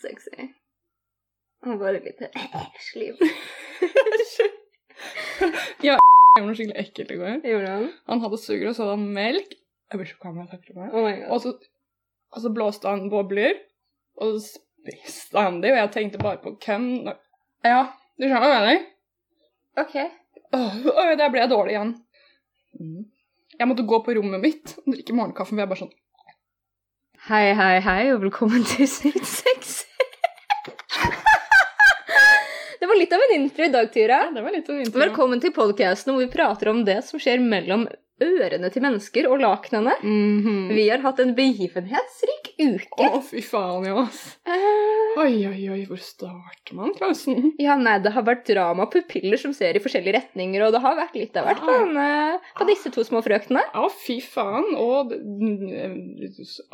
Sexy. Og bare litt sliv. Jeg gjorde noe skikkelig ekkelt i går. Gjorde han? Han hadde sugerør, og så hadde han melk. Jeg blir så kvalm av å meg. Oh det. god. Og så, og så blåste han bobler, og så spiste han de, og jeg tenkte bare på hvem Ja, du skjønner hva jeg mener? Ok. Åh, der ble jeg dårlig igjen. Jeg måtte gå på rommet mitt og drikke morgenkaffe, for jeg bare sånn Hei, hei, hei, og velkommen til Sykt sexy. det var litt av en intro i dag, Tyra. Ja, det var litt av en intro. Velkommen til podcasten hvor vi prater om det som skjer mellom ørene til mennesker og lakenene. Mhm. Vi har hatt en begivenhetsrik uke. Å, fy faen, ja. Eh, Oi, oi, oi, hvor starter man, Klausen? ja, nei, det har vært drama pupiller som ser i forskjellige retninger, og det har vært litt av hvert på, denne- på disse to små frøkene. Ja, fy faen. Og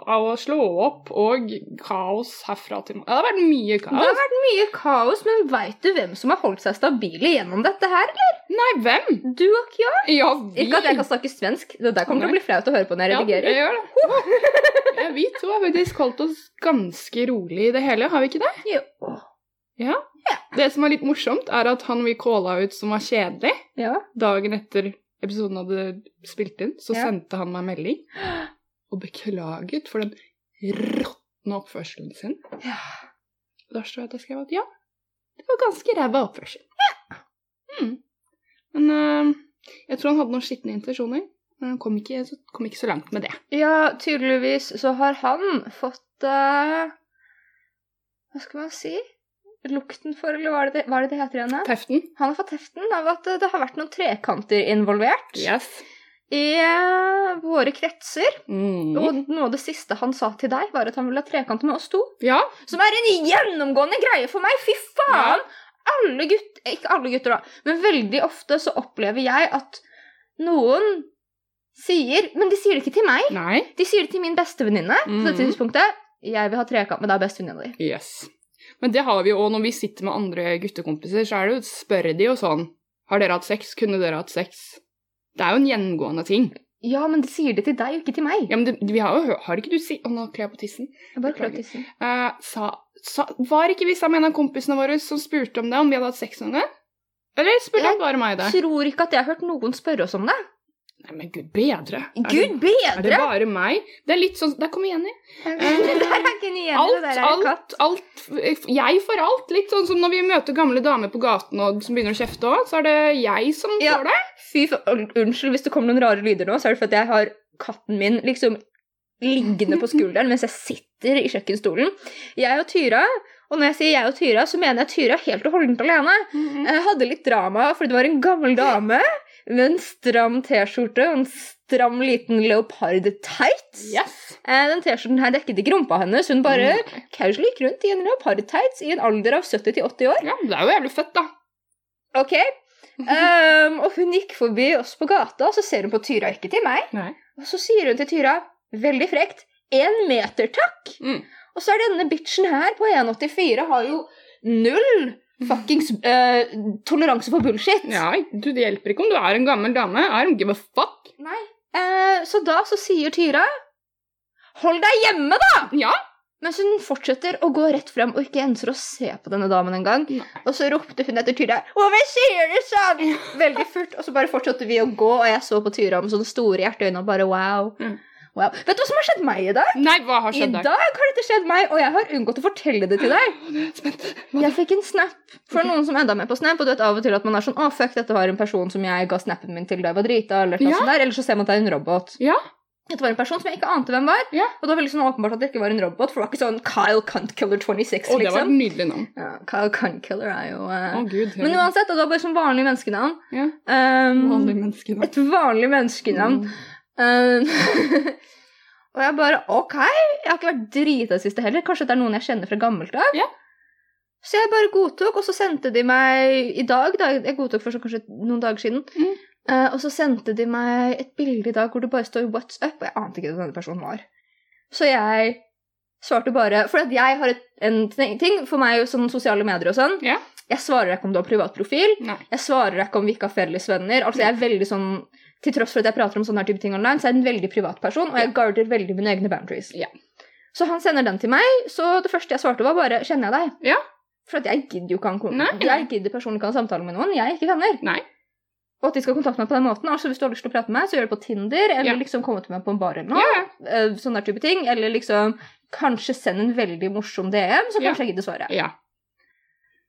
av å slå opp og kaos herfra til det har vært mye kaos. Det har vært mye kaos, men veit du hvem som har holdt seg stabile gjennom dette her? eller? Nei, hvem? Du og Kja? Ja, vi. Ikke at jeg kan snakke svensk. Det der kommer til å bli flaut å høre på når jeg redigerer. Ja, jeg gjør det. Ja, vi to har faktisk holdt oss ganske rolig i det hele, har vi ikke det? Jo. Ja. Det som er litt morsomt, er at han vi calla ut som var kjedelig, Ja. dagen etter episoden hadde spilt inn, så Ja. sendte han meg melding og beklaget for den råtne oppførselen sin. Ja. Da står det at jeg skrev at ja, det var ganske ræva oppførsel. Mm. Men øh, jeg tror han hadde noen skitne intensjoner. Men han kom ikke, så, kom ikke så langt med det. ja, tydeligvis så har han fått uh, Hva skal man si? Lukten for, eller hva er det hva er det, det heter igjen? Teften. Han har fått teften av at det har vært noen trekanter involvert Yes. i uh, våre kretser. Mm. Og noe av det siste han sa til deg, var at han ville ha trekant med oss to. Ja. Som er en gjennomgående greie for meg! Fy faen! Alle gutter Ikke alle gutter, da, men veldig ofte så opplever jeg at noen sier Men de sier det ikke til meg. Nei. De sier det til min bestevenninne. På Mhm. dette tidspunktet. Jeg vil ha trekant med deg, bestevenninna di. Yes. Men det har vi jo òg når vi sitter med andre guttekompiser, så er det jo, spør de jo sånn Har dere hatt sex? Kunne dere hatt sex? Det er jo en gjengående ting. Ja, men de sier det til deg, ikke til meg. Ja, men det, vi har jo Har ikke du si Å, nå klør jeg på tissen. Jeg bare klør tissen. Uh, sa, sa, var ikke vi sammen med en av kompisene våre som spurte om det, om vi hadde hatt sex noen gang? Eller spurte han bare meg det? Tror ikke at jeg har hørt noen spørre oss om det. Nei, men gud bedre. Er det- Gud Er det bare meg? Det er litt sånn Der kommer Jenny. det der er ikke Jenny, Alt, der er en katt. alt, alt Jeg for alt. Litt sånn som når vi møter gamle damer på gaten og som begynner å kjefte òg, så er det jeg som Ja. får det. Fy for, Unnskyld hvis det kommer noen rare lyder nå, så er det fordi jeg har katten min liksom liggende på skulderen mens jeg sitter i kjøkkenstolen. Jeg og Tyra, og når jeg sier jeg og Tyra, så mener jeg Tyra helt og holdent alene. Jeg hadde litt drama fordi det var en gammel dame med en stram T-skjorte og en stram liten leopard-tights. Yes. Eh, Den T-skjorten her dekket ikke rumpa hennes. Hun bare casually gikk rundt i en leopard-tights i en alder av 70-80 år. Ja, det er jo jævlig fett, da. Ok. Um, og hun gikk forbi oss på gata, og så ser hun på Tyra, ikke til meg. Nei. Og så sier hun til Tyra, veldig frekt, én meter, takk. Mm. Og så er denne bitchen her på 1,84 har jo null fuckings uh, toleranse for bullshit. Ja, du, det hjelper ikke om du er en gammel dame. I don't give a fuck. Nei. Uh, så da så sier Tyra, hold deg hjemme, da! Ja. Mens hun fortsetter å gå rett frem og ikke enser å se på denne damen engang. Og så ropte hun etter Tyra Hvorfor sier du sånn? Veldig furt. Og så bare fortsatte vi å gå, og jeg så på Tyra med sånne store hjerteøyne og bare wow. Mm. Wow. Vet du hva som har skjedd meg i dag? Nei, hva har skjedd I dag har dette skjedd meg, og jeg har unngått å fortelle det til deg. Jeg fikk en snap for noen som enda med på Snap, og du vet av og til at man er sånn Å, fuck, dette var en person som jeg ga snappen min til da jeg var drita, eller noe Ja. sånt der. Eller så ser man at det er en robot. Ja. Dette var en person som jeg ikke ante hvem var. Ja. Og det var veldig sånn åpenbart at det ikke var en robot, for det var ikke sånn Kyle Cuntkiller 26, Og det var et liksom. nydelig navn. Ja, Kyle Cuntkiller er jo uh... Å, gud. Men uansett, det var bare sånn vanlig menneskenavn. Ja. Um, Vanlig menneskenavn. et vanlig menneskenavn. Mm. Um, og jeg bare OK, jeg har ikke vært drita det siste heller. Kanskje det er noen jeg kjenner fra gammelt av. Yeah. Så jeg bare godtok, og så sendte de meg i dag da, Jeg godtok for så kanskje noen dager siden. Mm. Uh, og så sendte de meg et bilde i dag hvor det bare står 'What's up?' Og jeg ante ikke hvem denne personen var. Så jeg svarte bare For at jeg har et, en ting for meg, sånn sosiale medier og sånn. Yeah. Jeg svarer ikke om du har privat profil. Nei. Jeg svarer ikke om vi ikke har felles venner. Altså, jeg er veldig sånn til tross for at jeg prater om sånne type ting online, så er jeg en veldig privat person, og jeg guarder veldig mine egne boundaries. Ja. Så han sender den til meg, så det første jeg svarte var bare 'kjenner jeg deg'? Ja. For jeg gidder jo ikke han kon- Nei. Jeg gidder personlig ikke ha en samtale med noen jeg ikke kjenner. Nei. Og at de skal kontakte meg på den måten. Altså Hvis du har lyst til å prate med meg, så gjør det på Tinder, eller Ja. liksom komme til meg på en bar eller noe. Ja, eh, Sånne type ting. Eller liksom kanskje send en veldig morsom DM, så kanskje jeg gidder svare. ja.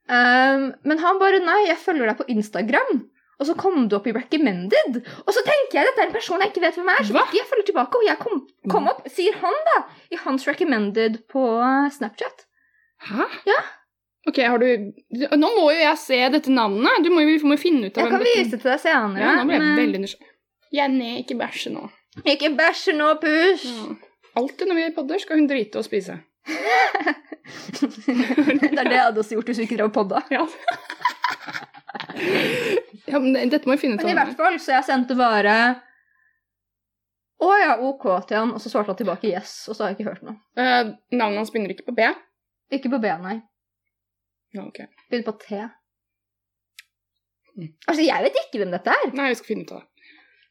Um, men han bare nei, jeg følger deg på Instagram. Og så kom du opp i recommended. Og så tenker jeg dette er en person jeg ikke vet hvem er. Så jeg følger tilbake, og jeg kom, kom opp, sier han da, i hans recommended på eh, Snapchat. Hæ? Ja. Ok, har du Nå må jo jeg se dette navnet. Du må jo, vi må finne ut av Jeg kan hvem dette- vise det til deg senere. Ja, nå ble jeg men- veldig nysgjerrig. Jenny, ikke bæsje nå. Ikke bæsje nå, pus! Ja. Alltid når vi podder, skal hun drite og spise. det er det jeg hadde også gjort hvis vi ikke drev podda. Ja. ja, men dette må vi finne ut av. Men i hvert fall, så jeg sendte bare Å ja, OK til han, og så svarte han tilbake yes, og så har jeg ikke hørt noe. Eh, navnet hans begynner ikke på B? Ikke på B, nei. Ja, ok. Begynner på T. Mm. Altså, jeg vet ikke hvem dette er. Nei, vi skal finne ut av det.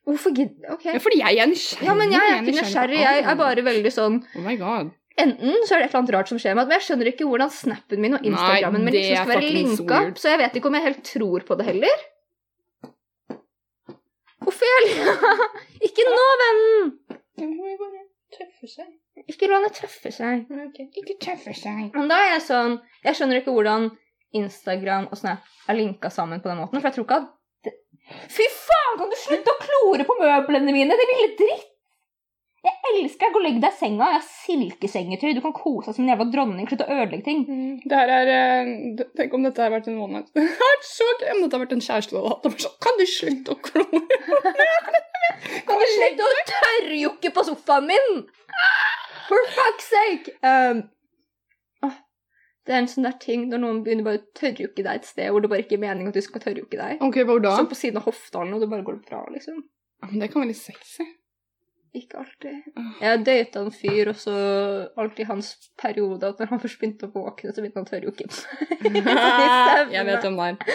Hvorfor gidder Ok. Ja, fordi jeg er nysgjerrig. Ja, men jeg er ikke nysgjerrig. Jeg er bare veldig sånn Oh my god. Enten så er det et eller annet rart som skjer med at jeg skjønner ikke hvordan snappen min og Instagrammen min liksom er skal være linka. så, Så jeg vet ikke om jeg helt tror på det heller. Hvorfor jeg Ikke nå, vennen! Det. Ikke la henne tøffe seg. Ikke tøffe seg. Men da er jeg sånn Jeg skjønner ikke hvordan Instagram og Snap er linka sammen på den måten. For jeg tror ikke at det... Fy faen, kan du slutte å klore på møblene mine, det lille dritt! Jeg elsker deg. Gå og legg deg i senga. Jeg har silkesengetøy. Du kan kose deg som en jævla dronning. Slutt å ødelegge ting. Det her er eh, Tenk om dette har vært en one night Det har vært så gøy om dette har vært en kjæreste du hadde hatt. sånn, Kan du slutte å klore? Kan du slutte å tørrjokke på sofaen min? For fuck's sake! Um, det er en sånn der ting når noen begynner bare å tørrjokke deg et sted hvor det bare ikke er meningen at du skal tørrjokke deg. Ok, hvor da? Sånn på siden av hoftalen, og det bare går bra, liksom. Ja, men Det kan være litt sexy. Ikke alltid. Jeg data en fyr, og så alltid hans periode at når han først begynte å våkne, så begynte han å tørre tørrjokke. Jeg vet om er.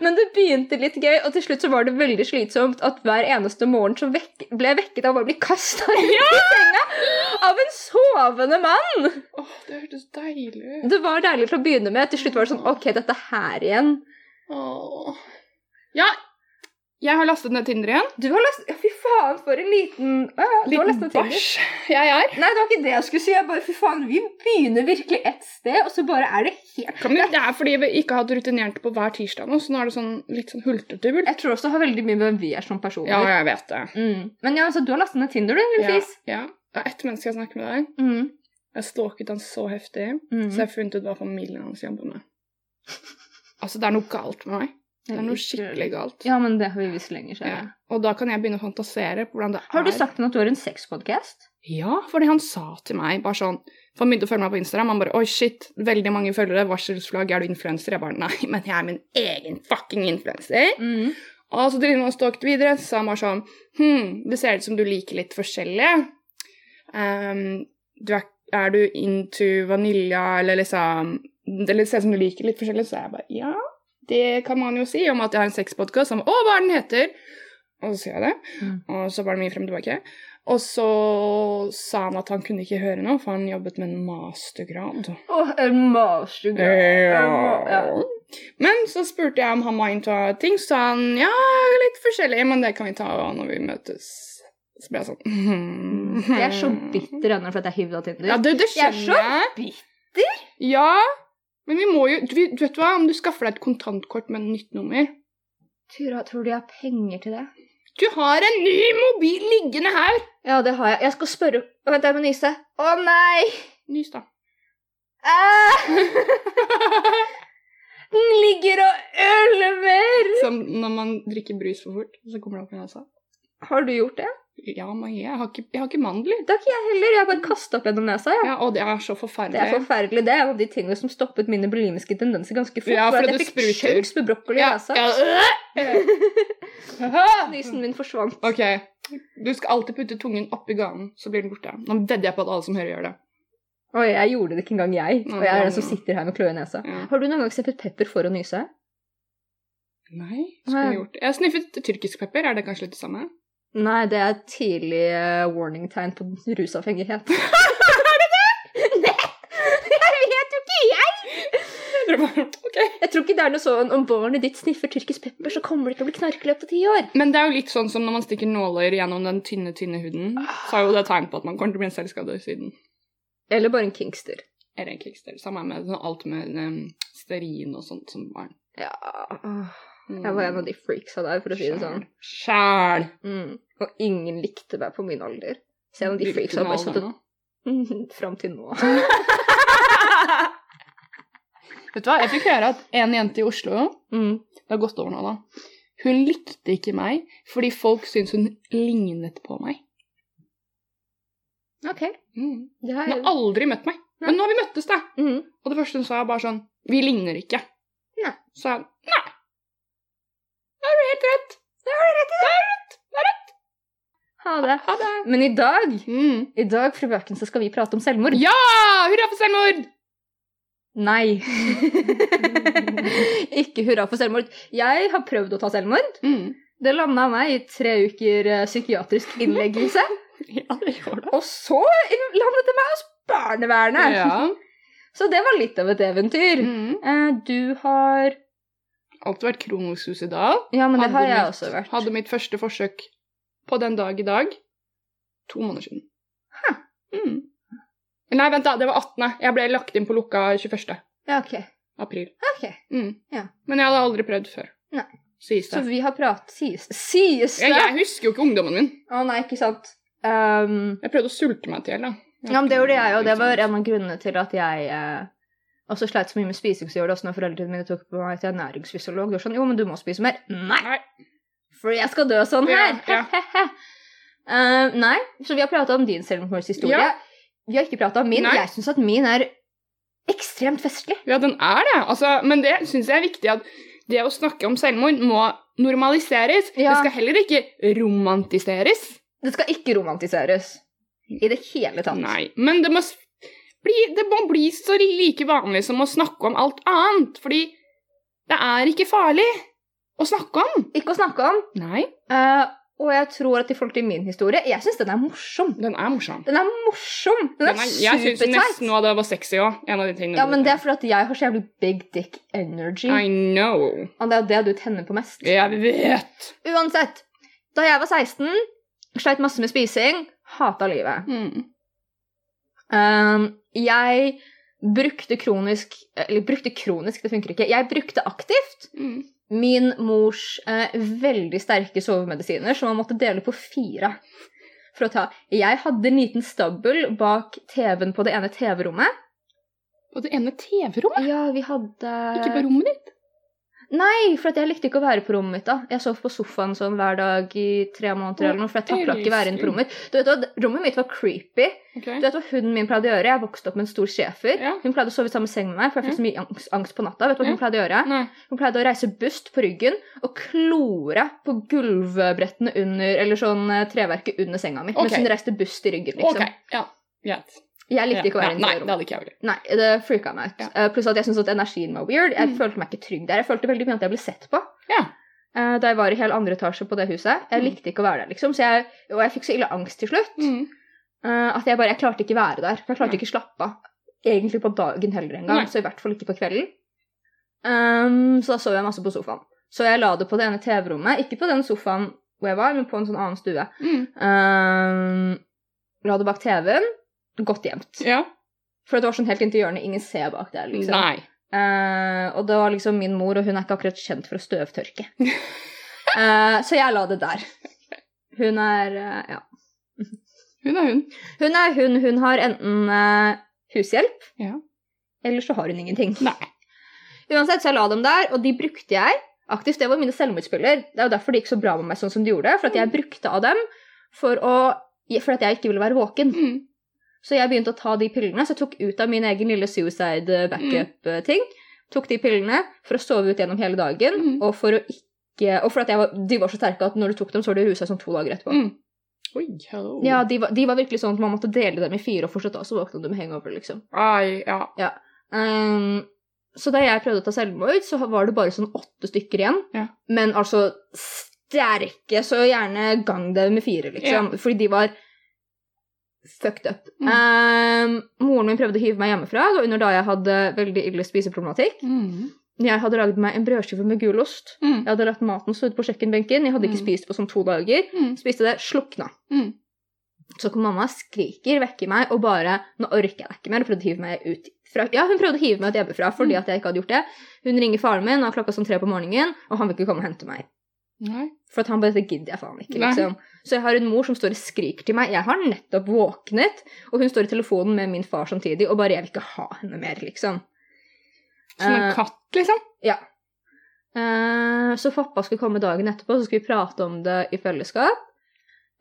Men det begynte litt gøy, og til slutt så var det veldig slitsomt at hver eneste morgen så vekk, ble jeg vekket av å bli kasta ut i senga av en sovende mann! Åh, det hørtes deilig ut. Det var deilig til å begynne med. Til slutt var det sånn OK, dette her igjen. Åh. Ja, jeg har lastet ned Tinder igjen. Du har lastet, ja, Fy faen, for en liten ja, ja, Liten bæsj jeg er. Nei, det var ikke det jeg skulle si. Jeg bare, fy faen, Vi begynner virkelig ett sted, og så bare er det helt Kan Det er fordi vi ikke har hatt rutinert på hver tirsdag nå, så nå er det sånn litt sånn hultete. Jeg tror også det har veldig mye med hvem vi er som personer. Ja, jeg vet det. Mm. Men ja, altså, du har lastet ned Tinder, du, lille Ja, fis. ja. Det er ett menneske jeg snakker med deg. Mm. Jeg stalket han så heftig, Mm. så jeg har funnet ut hva familien hans jobber med. Altså, det er noe galt med meg. Det er noe skikkelig galt. Ja, men det har vi visst lenger Ja. Og da kan jeg begynne å fantasere på hvordan det er. Har du sagt at du har en sexpodcast? Ja, fordi han sa til meg bare sånn For han begynte å følge meg på Instagram. Han bare Oi, shit, veldig mange følgere. Varselsflagg, er du influenser? Jeg bare Nei, men jeg er min egen fucking influenser. Mm. Og så driver han og stalket videre, så han bare sånn Hm, det ser ut som du liker litt forskjellig. Um, du er, er du into vanilja, eller liksom Det ser ut som du liker litt forskjellig, så jeg bare Ja, det kan man jo si om at jeg har en sexpodkast. som Å, hva er den heter? Og så sier jeg det. Mm. Og så var det mye frem og tilbake. Og så sa han at han kunne ikke høre noe, for han jobbet med en mastergrad. Åh, en mastergrad. Ja. Men så spurte jeg om han var into ting, så sa han ja, litt forskjellig, men det kan vi ta når vi møtes. Så ble jeg sånn mm. Jeg er så bitter ennå for at jeg hivde av Tinder. Ja, det, det Jeg er så skjønner jeg. bitter! Ja, men vi må jo du, vet hva, om du skaffer deg et kontantkort med nytt nummer Tura, tror du jeg har penger til det? Du har en ny mobil liggende her! Ja, det har jeg. Jeg skal spørre Vent, jeg må nyse. Å nei! Nys, da. Ah! Den ligger og ølver! Som når man drikker brus for fort, så kommer det opp i nesa. Har du gjort det? Ja, men jeg har ikke, jeg har ikke mandler. Det har ikke jeg heller. Jeg har bare kasta opp gjennom nesa. Ja. Ja, og det er så forferdelig. Det er forferdelig. Det er en av de tingene som stoppet mine bulimiske tendenser ganske fort. Ja, for at jeg fikk kjøks med brokkoli i nesa. ja. Nysen min forsvant. Ok, du skal alltid putte tungen oppi ganen, så blir den borte. Nå vedder jeg på at alle som hører, gjør det. Oi, jeg gjorde det ikke engang jeg. Og jeg er den som sitter her med kløe i nesa. Ja. Har du noen gang sett pepper for å nyse? Nei, skulle jeg gjort det? Jeg har sniffet tyrkisk pepper. Er det kanskje litt det samme? Nei, det er tidlig eh, warning-tegn på rusavhengighet. er det det? Nei! Jeg vet jo ikke, jeg! Okay. Jeg tror ikke det er noe sånn om barnet ditt sniffer tyrkisk pepper, så kommer det til å bli knarkeløp løpet ti år. Men det er jo litt sånn som når man stikker nåler gjennom den tynne, tynne huden. Så er jo det tegn på at man kommer til å bli en selvskader siden. Eller bare en kinkster. Eller en kingster. Samme med sånn alt med um, stearin og sånt som barn. Ja. Jeg var en av de freaksa der, for å si det sånn. Sjæl. Mm. Og ingen likte meg på min alder. Så en av de freaksa bare satt og Fram til nå. Vet du hva, jeg fikk høre at en jente i Oslo Mm. Det har gått over nå, da. Hun likte ikke meg fordi folk syntes hun lignet på meg. Ok. Mm. Det Hun har har aldri møtt meg. Men nå har vi møttes, da. mm. Og det første hun sa, var bare sånn Vi ligner ikke. Nei. Så jeg Nei. Du helt rett. Det har du rett i. Det er rett. Det er rett. Ha det. Ha det. Men i dag, Mm. i dag, fru Bøken, så skal vi prate om selvmord. Ja! Hurra for selvmord! Nei. ikke hurra for selvmord. Jeg har prøvd å ta selvmord. Mm. Det landa meg i tre uker eh, psykiatrisk innleggelse. Ja, det gjør det. Og så landet det meg hos barnevernet. Ja. Så det var litt av et eventyr. Mm. Eh, du har Alltid vært kronisk suicidal. Ja, men det Hadde har jeg mitt- også vært. Hadde mitt første forsøk på den dag i dag. To måneder siden. Hæ? Mm. Nei, vent, da. Det var 18. Jeg ble lagt inn på lukka 21. Ja, ok. april. Ok. Mm. Ja. Men jeg hadde aldri prøvd før. Nei. Sies Så vi har pratet Sies Sies det? Jeg, jeg husker jo ikke ungdommen min. Å nei, ikke sant. Um, Jeg prøvde å sulte meg til, da. ja, men det gjorde jeg, og det var en av grunnene til at jeg eh, også sleit så mye med spising. Så gjør det også når foreldrene mine tok på meg til en næringsfysiolog. Det var sånn, jo, men du må spise mer. Nei, for jeg skal dø sånn her. ja. Eh, nei, så vi har pratet om din selvmordshistorie. Ja. Vi har ikke pratet om min. Nei. Jeg syns at min er ekstremt festlig. Ja, den er det. Altså, men det syns jeg er viktig at det å snakke om selvmord må normaliseres. Ja. Det skal heller ikke romantiseres. Det skal ikke romantiseres i det hele tatt. Nei, men det må, det må bli så like vanlig som å snakke om alt annet. Fordi det er ikke farlig å snakke om. Ikke å snakke om. Nei, Uh, og jeg tror at i forhold til min historie, jeg syns den er morsom. den er morsom. Den er morsom! Den er Den er, jeg syns nesten noe av det var sexy òg. En av de tingene Ja, men det er fordi at jeg har så jævlig big dick energy. I know. Og det er det du tenner på mest. Jeg vet. Uansett. Da jeg var 16, sleit masse med spising, hata livet. Mm. Um, jeg brukte kronisk Eller brukte kronisk, det funker ikke. Jeg brukte aktivt Mm. min mors eh, veldig sterke sovemedisiner, som man måtte dele på fire. For å ta. Jeg hadde en liten stabbel bak TV-en på det ene TV-rommet. På det ene TV-rommet? Ja, vi hadde Ikke på rommet ditt? Nei, for jeg likte ikke å være på rommet mitt. da. Jeg sov på sofaen sånn hver dag i tre måneder, eller noe, for jeg takla ikke være inne på rommet. Du vet hva, Rommet mitt var creepy. Okay. Du vet hva hunden min pleide å gjøre? Jeg vokste opp med en stor schæfer. Ja. Hun pleide å sove i samme seng med meg, for jeg fikk så mye angst, angst på natta. Vet du hva hun pleide å gjøre? Nei. Hun pleide å reise bust på ryggen og klore på gulvbrettene under Eller sånn eh, treverket under senga mi. okay. Mens hun reiste bust i ryggen, liksom. Ok, ja. Greit. Jeg likte ikke å Ja, være inne i det det rommet. hadde ikke jeg heller. Nei, det freaka meg ut. Ja. Uh, pluss at jeg syntes at energien var weird. Jeg Mm. følte meg ikke trygg der. Jeg følte veldig mye at jeg ble sett på. Ja. Uh, da jeg var i hel andre etasje på det huset. Jeg Mm. likte ikke å være der, liksom. Så jeg, og jeg fikk så ille angst til slutt Mm. uh, at jeg bare jeg klarte ikke være der. Jeg klarte ikke slappe av. Egentlig på dagen heller engang, Nei. så i hvert fall ikke på kvelden. Um, så da sov jeg masse på sofaen. Så jeg la det på det ene TV-rommet. Ikke på den sofaen hvor jeg var, men på en sånn annen stue. Mm. Um, la det bak TV-en. Godt gjemt. Ja. For det var sånn helt inntil hjørnet. Ingen ser bak der, liksom. Nei. Uh, og det var liksom min mor, og hun er ikke akkurat kjent for å støvtørke. uh, så jeg la det der. Hun er uh, Ja. Hun er hun. Hun er hun. Hun har enten eh, hushjelp, Ja. eller så har hun ingenting. Nei. Uansett, så jeg la dem der, og de brukte jeg aktivt. Det var mine selvmordsspiller. Det er jo derfor det gikk så bra med meg sånn som det gjorde. For at jeg brukte av dem for, å, for at jeg ikke ville være våken. Mm. Så jeg begynte å ta de pillene, så jeg tok ut av min egen lille suicide backup-ting. Tok de pillene for å sove ut gjennom hele dagen, Mm. og for å ikke Og for at var, de var så sterke at når du tok dem, så var du rusa sånn to dager etterpå. Mm. Oi, hello. Ja, de var, de var virkelig sånn at man måtte dele dem i fire, og fortsatt og så våkna du med hangover, liksom. Ai, ja. Um, Så da jeg prøvde å ta selvmord, så var det bare sånn åtte stykker igjen. Ja. Men altså sterke, så gjerne gang det med fire, liksom. Fordi de var fucked up. Mm. Um, moren min prøvde å hive meg hjemmefra. og under da jeg hadde veldig ille spiseproblematikk. Mm. Jeg hadde lagd meg en brødskive med gulost. Mm. Jeg hadde latt maten stå ute på kjøkkenbenken. Jeg hadde ikke Mm. spist på sånn to dager. Mm. Spiste det, slukna. Mm. Så kom mamma, skriker, vekker meg og bare Nå orker jeg deg ikke mer. Og prøvde å hive meg ut fra Ja, hun prøvde å hive meg ut hjemmefra fordi at jeg ikke hadde gjort det. Hun ringer faren min og klokka sånn tre på morgenen, og han vil ikke komme og hente meg. Nei. For at han bare det gidder jeg faen ikke, Nei. liksom. Så jeg har en mor som står og skriker til meg. Jeg har nettopp våknet, og hun står i telefonen med min far samtidig, og bare 'jeg vil ikke ha henne mer', liksom. Som en Eh, katt, liksom? Ja. Uh, så pappa skulle komme dagen etterpå, så skulle vi prate om det i fellesskap.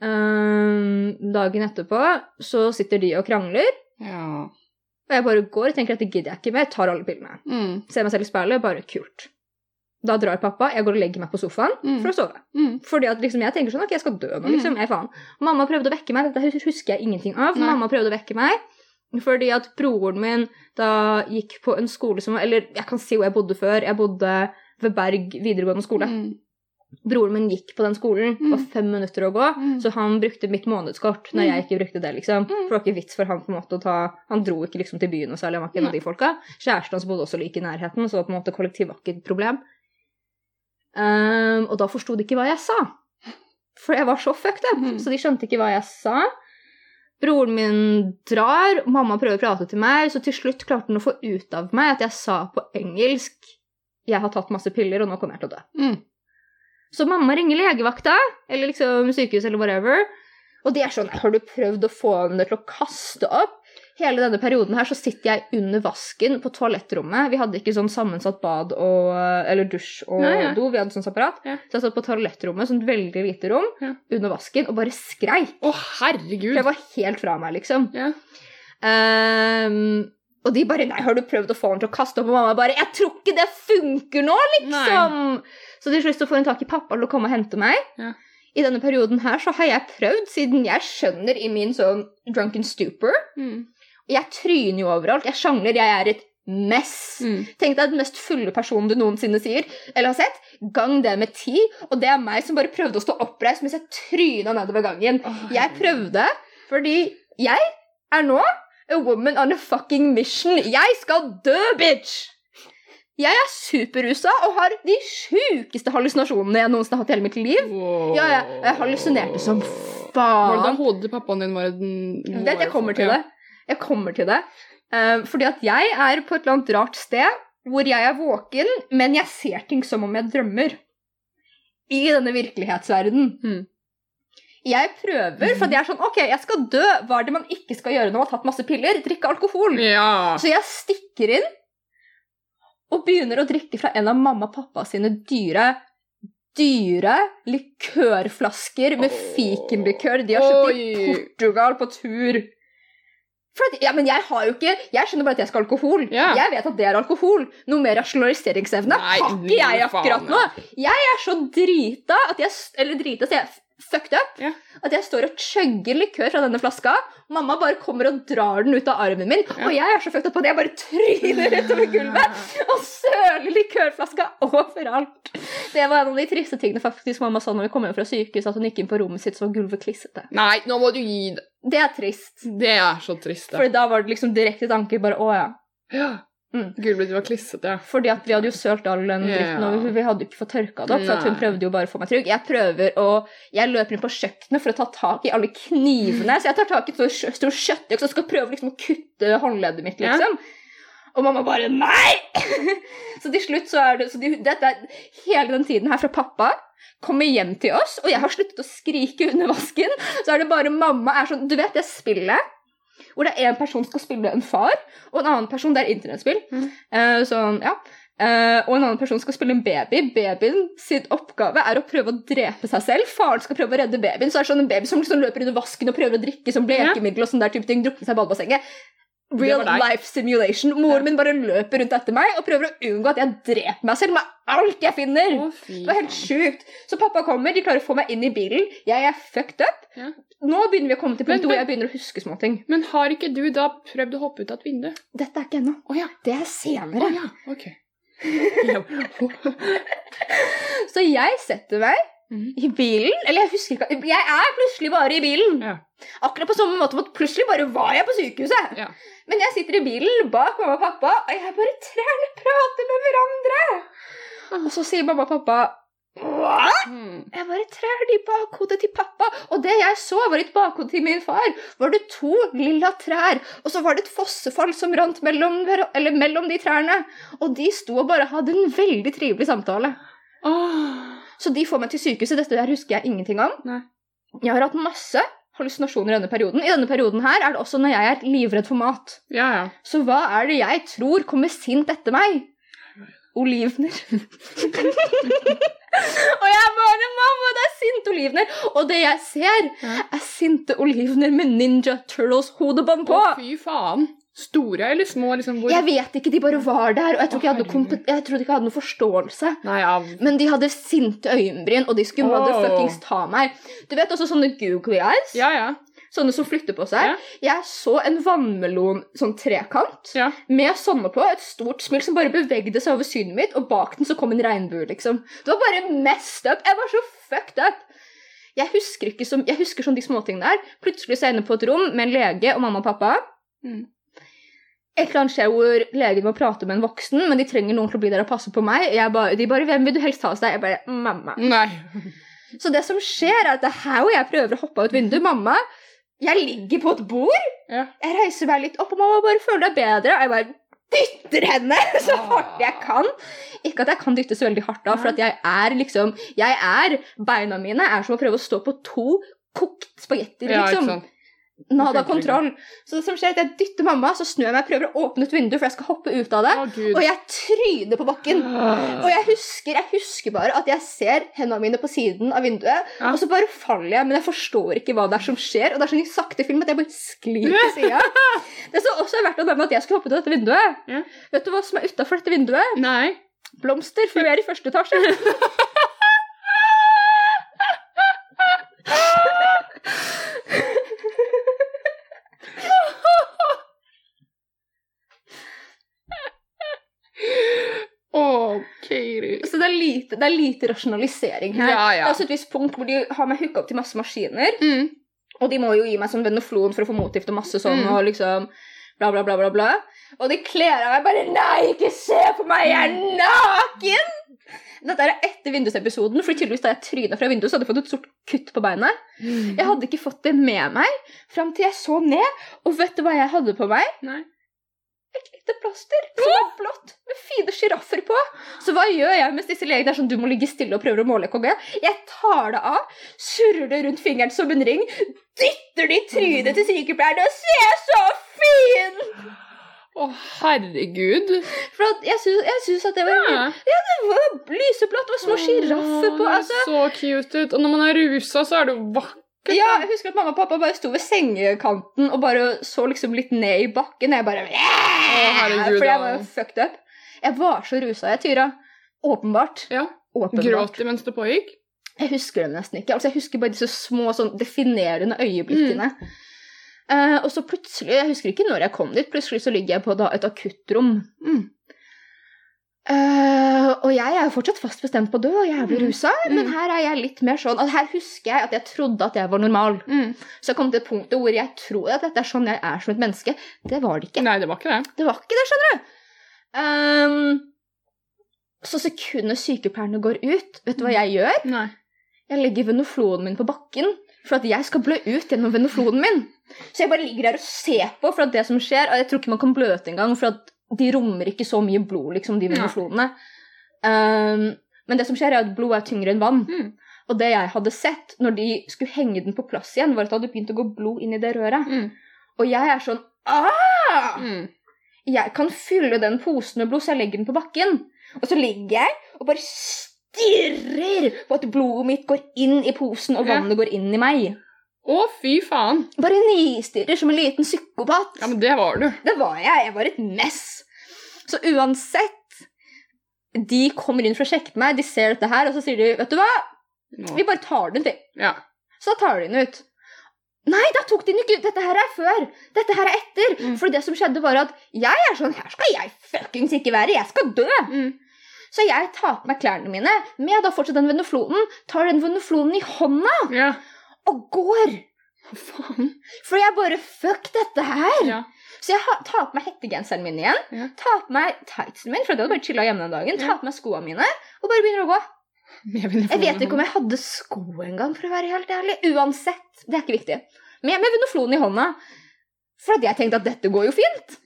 Uh, dagen etterpå så sitter de og krangler, Ja. og jeg bare går og tenker at det gidder jeg ikke mer, tar alle pillene. Mm. Ser meg selv i speilet, bare kult. Da drar pappa, jeg går og legger meg på sofaen Mm. for å sove. Mm. Fordi at liksom, jeg tenker sånn, ok, jeg skal dø nå, liksom, jeg faen. Mamma prøvde å vekke meg, dette husker jeg ingenting av. Nei. Mamma prøvde å vekke meg, fordi at broren min da gikk på en skole som, eller jeg kan si hvor jeg bodde før, jeg bodde ved Berg videregående skole. Mm. Broren min gikk på den skolen, det var Mm. fem minutter å gå, Mm. så han brukte mitt månedskort når Mm. jeg ikke brukte det, liksom. Mm. For det var ikke vits for han på en måte å ta, han dro ikke liksom til byen og særlig, han var ikke en av de folka. Kjæresten hans bodde også like i nærheten, så på en måte kollektiv var ikke et problem. Ehm, og da forsto de ikke hva jeg sa. For jeg var så fucked up, Mhm. så de skjønte ikke hva jeg sa. Broren min drar, mamma prøver å prate til meg, så til slutt klarte hun å få ut av meg at jeg sa på engelsk 'Jeg har tatt masse piller, og nå kommer jeg til å dø'. Mm. Så mamma ringer legevakta, eller liksom sykehus eller whatever. Og de er sånn Har du prøvd å få henne til å kaste opp? Hele denne perioden her så sitter jeg under vasken på toalettrommet. Vi hadde ikke sånn sammensatt bad og, eller dusj og Nei, ja. do. Vi hadde sånn separat. Ja. Så jeg satt på toalettrommet, sånn veldig lite rom, Ja. under vasken, og bare skreik. Å, For herregud! jeg var helt fra meg, liksom. Ja. Ehm, og de bare 'Nei, har du prøvd å få henne til å kaste opp?' Og mamma bare 'Jeg tror ikke det funker nå, liksom!' Så til slutt så får hun tak i pappa til å komme og hente meg. Ja. I denne perioden her så har jeg prøvd, siden jeg skjønner i min sånn drunken stupor Mm. Jeg tryner jo overalt. Jeg sjangler. Jeg er et mess. Mm. Tenk deg den mest fulle personen du noensinne sier, eller har sett. Gang det med ti. Og det er meg som bare prøvde å stå oppreist mens jeg tryna nedover gangen. Oh, Jeg prøvde fordi jeg er nå a woman on a fucking mission. Jeg skal dø, bitch! Jeg er superrusa og har de sjukeste hallusinasjonene jeg noensinne har hatt i hele mitt liv. Wow. Ja, jeg, jeg hallusinerte som Var det da hodet til pappaen din var en Vet, jeg kommer til det. Jeg kommer til det. Uh, fordi at jeg er på et eller annet rart sted hvor jeg er våken, men jeg ser ting som om jeg drømmer. I denne virkelighetsverdenen. Hmm. Jeg prøver, for det er sånn OK, jeg skal dø. Hva er det man ikke skal gjøre når man har tatt masse piller? Drikke alkohol. Ja. Så jeg stikker inn og begynner å drikke fra en av mamma og pappa sine dyre dyre likørflasker med fikenlikør de har kjøpt i Portugal på tur. At, ja, men jeg har jo ikke Jeg skjønner bare at jeg skal ha alkohol. Yeah. Jeg vet at det er alkohol. Noe mer rasjonaliseringsevne har ikke jeg akkurat nå. Jeg er så drita at jeg Eller drita, så jeg fucked up. Ja. At jeg står og chugger likør fra denne flaska. Mamma bare kommer og drar den ut av armen min, Ja. og jeg er så fucked up at jeg bare tryner utover gulvet og søler likørflaska overalt. Det var en av de triste tingene faktisk mamma sa når vi kom hjem fra sykehuset, at hun gikk inn på rommet sitt, så var gulvet klissete. Nei, nå må du gi det. Det er trist. Det er så trist, For da var det liksom direkte tanker bare å ja. Ja. Mm. Var klissete, ja. Fordi at vi hadde jo sølt all den dritten, Ja. og vi, hadde jo ikke fått tørka det opp. For hun prøvde jo bare å få meg trygg. Jeg prøver å Jeg løper inn på kjøkkenet for å ta tak i alle knivene. Så jeg tar tak i et stor, stor kjøttøks og skal prøve liksom å kutte håndleddet mitt, liksom. Og mamma bare Nei! så til slutt så er det så de, dette er Hele den tiden her fra pappa kommer hjem til oss, og jeg har sluttet å skrike under vasken, så er det bare mamma er sånn Du vet det spillet hvor det er en person skal spille en far, og en annen person Det er internettspill. Mm. Uh, sånn, ja. Uh, og en annen person skal spille en baby. Babyen sin oppgave er å prøve å drepe seg selv. Faren skal prøve å redde babyen. Så er det sånn en baby som liksom løper under vasken og prøver å drikke som blekemiddel og sånn der type ting. Drukne seg i badebassenget. Real life simulation. Moren min bare løper rundt etter meg og prøver å unngå at jeg dreper meg selv med alt jeg finner. Oh, Det var helt sjukt. Så pappa kommer, de klarer å få meg inn i bilen. Jeg er fucked up. Ja. Nå begynner vi å komme til punktet hvor jeg begynner å huske småting. Men har ikke du da prøvd å hoppe ut av et vindu? Dette er ikke ennå. Oh, ja. Det er senere. senere. ja. okay. Så jeg setter meg Mhm. i bilen Eller jeg husker ikke Jeg er plutselig bare i bilen. Ja. Akkurat på samme måte som at plutselig bare var jeg på sykehuset. Ja. Men jeg sitter i bilen bak mamma og pappa, og jeg bare trærne prater med hverandre. Og så sier mamma og pappa Hva? Mm. Jeg bare trær det i bakhodet til pappa. Og det jeg så, var i bakhode til min far. Var det to lilla trær, og så var det et fossefall som rant mellom, eller mellom de trærne. Og de sto og bare hadde en veldig trivelig samtale. Åh. Så de får meg til sykehuset. Dette der husker jeg ingenting om. Nei. Jeg har hatt masse hallusinasjoner i denne perioden. I denne perioden her er det også når jeg er livredd for mat. Ja, ja. Så hva er det jeg tror kommer sint etter meg? Olivener. og jeg bare Mamma, det er sinte olivener!' Og det jeg ser, Ja. er sinte olivener med Ninja Turtles-hodebånd på. Å, fy faen. Store eller små? liksom hvor... Jeg vet ikke, de bare var der, og jeg tror ikke jeg hadde, Å, jeg trodde ikke jeg hadde noen forståelse. Nei, ja. Men de hadde sinte øyenbryn, og de skulle oh. motherfuckings ta meg. Du vet også sånne googly eyes? Ja, ja. Sånne som flytter på seg. Jeg så en vannmelon sånn trekant med sånne på, et stort smil som bare bevegde seg over synet mitt, og bak den så kom en regnbue, liksom. Det var bare messed up. Jeg var så fucked up. Jeg husker ikke som, jeg husker sånn de småtingene der. Plutselig så er jeg inne på et rom med en lege og mamma og pappa. Mm. Et eller annet skjer hvor legen må prate med en voksen, men de trenger noen til å bli der og passe på meg. Bare, de bare 'Hvem vil du helst ha hos deg?' Jeg bare 'Mamma'. Nei. Så det som skjer, er at det er her hvor jeg prøver å hoppe av et vindu. Mamma, jeg ligger på et bord. Ja. Jeg reiser meg litt opp, og mamma bare føler deg bedre. Og jeg bare dytter henne så Ah. hardt jeg kan. Ikke at jeg kan dytte så veldig hardt da, for at jeg er liksom Jeg er Beina mine er som å prøve å stå på to kokt spagetter, Ja, ikke liksom. sant. Nada kontroll. Så det som skjer, er at jeg dytter mamma, så snur jeg meg og prøver å åpne et vindu, for jeg skal hoppe ut av det. oh, Og jeg tryner på bakken. Og jeg husker, jeg husker bare at jeg ser hendene mine på siden av vinduet, Ja. og så bare faller jeg, men jeg forstår ikke hva det er som skjer. Og det er sånn sakte film at jeg bare sklir til sida. Det som også er verdt å nevne at jeg skulle hoppe ut av dette vinduet. Ja. Vet du hva som er utafor dette vinduet? Nei. Blomster, for vi er i første etasje. Å, Katie. Så det er lite, det er lite rasjonalisering her. Ja, ja. Det er også et visst punkt hvor de har meg hooka opp til masse maskiner. Mm. Og de må jo gi meg sånn venoflon for å få motgift og masse sånn, Mm. og liksom bla, bla, bla, bla, bla. Og de kler av meg bare Nei, ikke se på meg, jeg er naken! Dette er etter vindusepisoden, for tydeligvis da jeg tryna fra vinduet, så hadde jeg fått et stort kutt på beinet. Jeg hadde ikke fått det med meg fram til jeg så ned, og vet du hva jeg hadde på meg? Nei. Et lite plaster som er blått, med fine sjiraffer på. Så hva gjør jeg mens disse legene er sånn du må ligge stille og prøver å måle EKG? Jeg tar det av, surrer det rundt fingeren som en ring, dytter det i trynet til sykepleieren og ser så fin! Å, herregud. For jeg syns, at det var, Ja. det var lyseblått og små sjiraffer på. Altså. Så cute ut. Og når man er rusa, så er det jo vakkert. Ja, jeg husker at mamma og pappa bare sto ved sengekanten og bare så liksom litt ned i bakken. Jeg bare herregud, For jeg var jo fucked up. Jeg var så rusa, jeg, Tyra. Åpenbart. Ja. Åpenbart. Gråt du mens det pågikk? Jeg husker det nesten ikke. Altså, jeg husker bare disse små sånn definerende øyeblikkene. Eh, og så plutselig, jeg husker ikke når jeg kom dit, plutselig så ligger jeg på da, et akuttrom. Mm. Eh, og jeg er jo fortsatt fast bestemt på å dø, og jeg er jævlig Mm. men Mm. her er jeg litt mer sånn at Her husker jeg at jeg trodde at jeg var normal. Mm. Så jeg kom til et punkt hvor jeg tror at dette er sånn jeg er som et menneske. Det var det ikke. Nei, det var ikke det. Det var ikke det, skjønner du. Um, så sekundet sykepleierne går ut, vet du hva jeg gjør? Nei. Jeg legger venofloen min på bakken for at jeg skal blø ut gjennom venofloen min. Så jeg bare ligger der og ser på for at det som skjer, og jeg tror ikke man kan bløte engang, for at de rommer ikke så mye blod, liksom, de Nei. venoflonene. Ehm, men det som skjer er at blod er tyngre enn vann. Mm. Og det jeg hadde sett når de skulle henge den på plass igjen, var at det hadde begynt å gå blod inn i det røret. Mm. Og jeg er sånn ah! Mm. jeg kan fylle den posen med blod, så jeg legger den på bakken. Og så ligger jeg og bare stirrer på at blodet mitt går inn i posen, og Ja. vannet går inn i meg. Å, fy faen. Bare nistirrer som en liten psykopat. Ja, men det var du. Det var jeg. Jeg var et mess. Så uansett De kommer inn for å sjekke meg, de ser dette her, og så sier de Vet du hva, vi bare tar den til. Ja. Så da tar de den ut. Nei, da tok de den ikke ut! Dette her er før. Dette her er etter. Mm. For det som skjedde, var at jeg er sånn Her skal jeg fuckings ikke være. Jeg skal dø. Mm. Så jeg tar på meg klærne mine med da fortsatt den venoflonen, tar den venoflonen i hånda Ja. Og går. Hva faen? For jeg bare Fuck dette her. Ja. Så jeg tar på meg hettegenseren min igjen, Ja. tar på meg tightsen min, for jeg hadde bare chilla hjemme den dagen, Ja. tar på meg skoene mine og bare begynner å gå. Jeg, Jeg vet ikke om jeg hadde sko engang, for å være helt ærlig. Uansett, det er ikke viktig. Men med venofloen i hånda. For at jeg tenkte at dette går jo fint.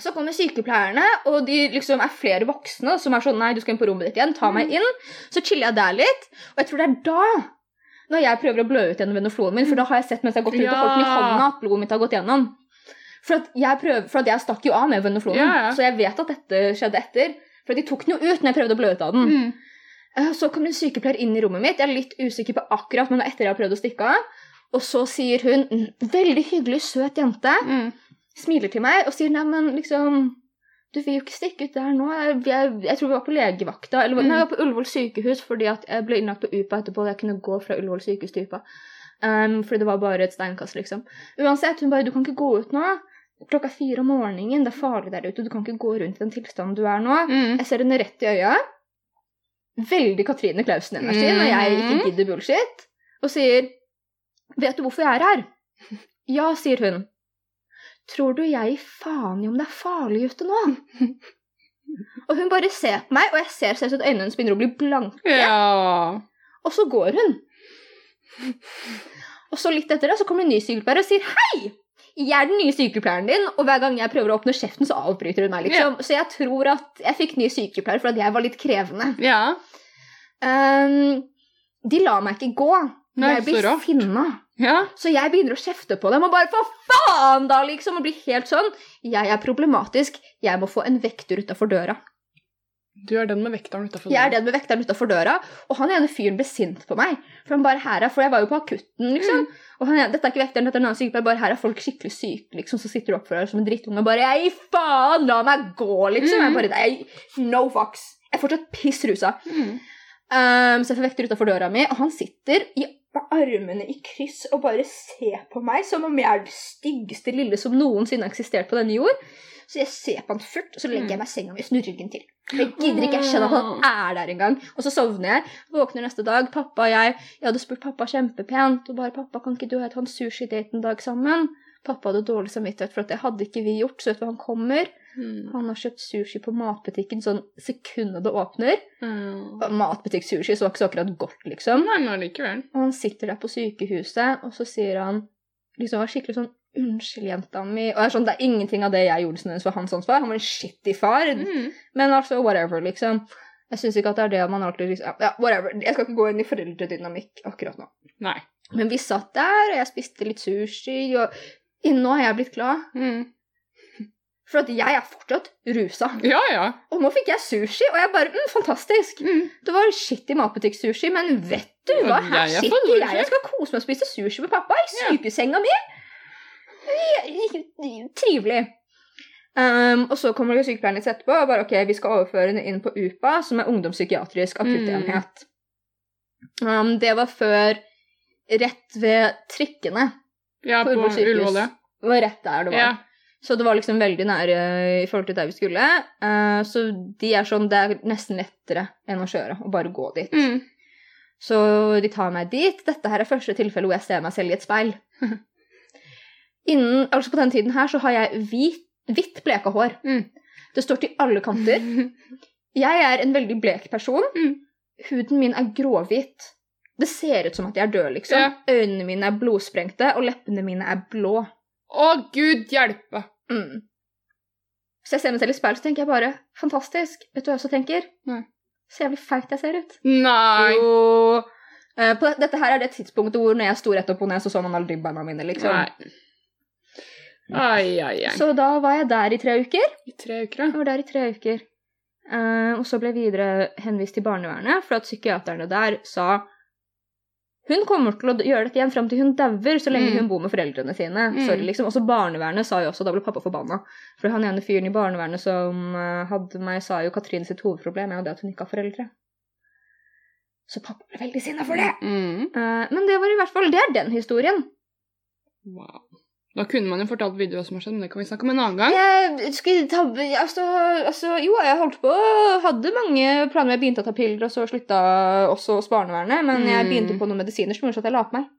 Så kommer sykepleierne, og de liksom er flere voksne som er sånn Nei, du skal inn på rommet ditt igjen. Ta meg inn. Så chiller jeg der litt. Og jeg tror det er da, når jeg prøver å blø ut gjennom venofloen min, for da har jeg sett mens jeg har gått rundt og holdt den i hånda, at blodet mitt har gått gjennom. For at jeg, prøver, for at jeg stakk jo av med venofloen, Ja, ja. så jeg vet at dette skjedde etter. For de tok den jo ut når jeg prøvde å blø ut av den. Mm. Eh, Så kom en sykepleier inn i rommet mitt. Jeg er litt usikker på akkurat, men det er etter jeg har prøvd å stikke av. Og så sier hun, "Mm, veldig hyggelig, søt jente, Mm. smiler til meg og sier nei, men liksom Du vil jo ikke stikke ut der nå. Jeg, jeg, jeg tror vi var på legevakta. Eller nei, vi var på Ullevål sykehus fordi jeg ble innlagt på UPA etterpå. og Jeg kunne gå fra Ullevål sykehus til UPA. Um, fordi det var bare et steinkast, liksom. Uansett, hun bare Du kan ikke gå ut nå. Klokka fire om morgenen. Det er farlig der ute. Du kan ikke gå rundt i den tilstanden du er nå. Mm. Jeg ser henne rett i øya. Veldig Katrine Klausen-energi når jeg ikke Mhm. gidder bullshit. Og sier 'Vet du hvorfor jeg er her?' 'Ja', sier hun. 'Tror du jeg faen i om det er farlig ute nå?' og hun bare ser på meg, og jeg ser selvsagt at øynene hennes begynner å bli blanke. Ja. Og så går hun. Og så litt etter det så kommer en ny sykepleier og sier 'Hei! Jeg er den nye sykepleieren din', og hver gang jeg prøver å åpne kjeften, så avbryter hun meg, liksom. Så jeg tror at jeg fikk ny sykepleier for at jeg var litt krevende. Ja. Um, de lar meg ikke gå. Nei, jeg blir sinna. Ja. Så jeg begynner å kjefte på dem og bare 'for faen', da, liksom. Og blir helt sånn. Jeg er problematisk. Jeg må få en vekter utafor døra. Du er den med vekteren utafor Jeg er den med vekteren utafor døra, og han ene fyren ble sint på meg. For han bare her er, for jeg var jo på akutten, liksom. Og han, ene- dette er ikke vekteren, dette er en annen sykepleier. Bare her er folk skikkelig syke, liksom. Så sitter du opp for deg som en drittunge og bare 'Jeg faen, la meg gå', liksom. Jeg bare, nei, No fucks. Jeg er fortsatt piss rusa. Mm. Um, så jeg får vekter utafor døra mi, og han sitter i med armene i kryss og bare se på meg som om jeg er det styggeste lille som noensinne har eksistert på denne jord. Så jeg ser på han furt, og så legger jeg meg i senga og snur ryggen til. Jeg gidder ikke, jeg skjønner at han er der engang. Og så sovner jeg. Våkner neste dag. Pappa og jeg Jeg hadde spurt pappa kjempepent og bare 'Pappa, kan ikke du jeg ta en sushidate en dag sammen?' Pappa hadde dårlig samvittighet for at det hadde ikke vi gjort, så vet du hva han kommer? Mm. Han har kjøpt sushi på matbutikken sånn sekundet det åpner. Mm. Matbutikk-sushi så ikke så akkurat godt, liksom. Nei, men likevel. Og han sitter der på sykehuset, og så sier han liksom var skikkelig sånn 'Unnskyld, jenta mi.' Og sånn, det er ingenting av det jeg gjorde som hennes var hans ansvar. Han var en shitty far. Mm. Men altså, whatever, liksom. Jeg syns ikke at det er det man alltid liksom Ja, whatever. Jeg skal ikke gå inn i foreldredynamikk akkurat nå. Nei. Men vi satt der, og jeg spiste litt sushi, og nå har jeg blitt glad. Mm. For at jeg er fortsatt rusa. Ja, ja. Og nå fikk jeg sushi, og jeg bare mm, Fantastisk! Mm. Det var skittig matbutikk-sushi, men vet du hva? Her jeg er sitter jeg og skal kose meg og spise sushi med pappa i sykesenga mi. Trivelig. Um, og så kommer sykepleieren litt etterpå og bare ok, vi skal overføre henne inn på UPA, som er ungdomspsykiatrisk akuttenhet. Um, det var før rett ved trikkene. Ja, På på Ullevål. Det var rett der det var. Ja. Så det var liksom veldig nære i forhold til der vi skulle. Uh, så de er sånn, det er nesten lettere enn å kjøre, å bare gå dit. Mm. Så de tar meg dit. Dette her er første tilfelle hvor jeg ser meg selv i et speil. Innen, altså På den tiden her så har jeg hvit, hvitt bleka hår. Mm. Det står til alle kanter. Jeg er en veldig blek person. Mm. Huden min er gråhvit. Det ser ut som at jeg er død, liksom. Ja. Øynene mine er blodsprengte, og leppene mine er blå. Å, gud hjelpe! Mm. Så jeg ser meg selv i speilet, så tenker jeg bare fantastisk. Vet du hva jeg også tenker? Nei. Så jævlig feit jeg ser ut. Nei! Jo. Uh, på, dette her er det tidspunktet hvor når jeg sto rett opp og ned, så så man alle ribbeina mine, liksom. Nei. Ai, ai, ai. Så da var jeg der i tre uker. I tre uker, ja. Jeg var der i tre uker. Uh, og så ble jeg videre henvist til barnevernet, for at psykiaterne der sa Hun kommer til å gjøre dette igjen fram til hun dauer, så lenge Mm. hun bor med foreldrene sine. Mm. Sorry, liksom. Også barnevernet sa jo også, da ble pappa forbanna. For han ene fyren i barnevernet som eh, hadde meg, sa jo Katrine sitt hovedproblem er jo det at hun ikke har foreldre. Så pappa ble veldig sinna for det. Mm. Uh, men det var i hvert fall Det er den historien. Wow. Da kunne man jo fortalt videre hva som har skjedd, men det kan vi snakke om en annen gang. Jeg skulle ta altså, altså, Jo, jeg holdt på Hadde mange planer. Jeg begynte å ta piller, og så slutta også hos barnevernet. Men jeg Mm. begynte på noen medisiner som gjorde at jeg la på meg.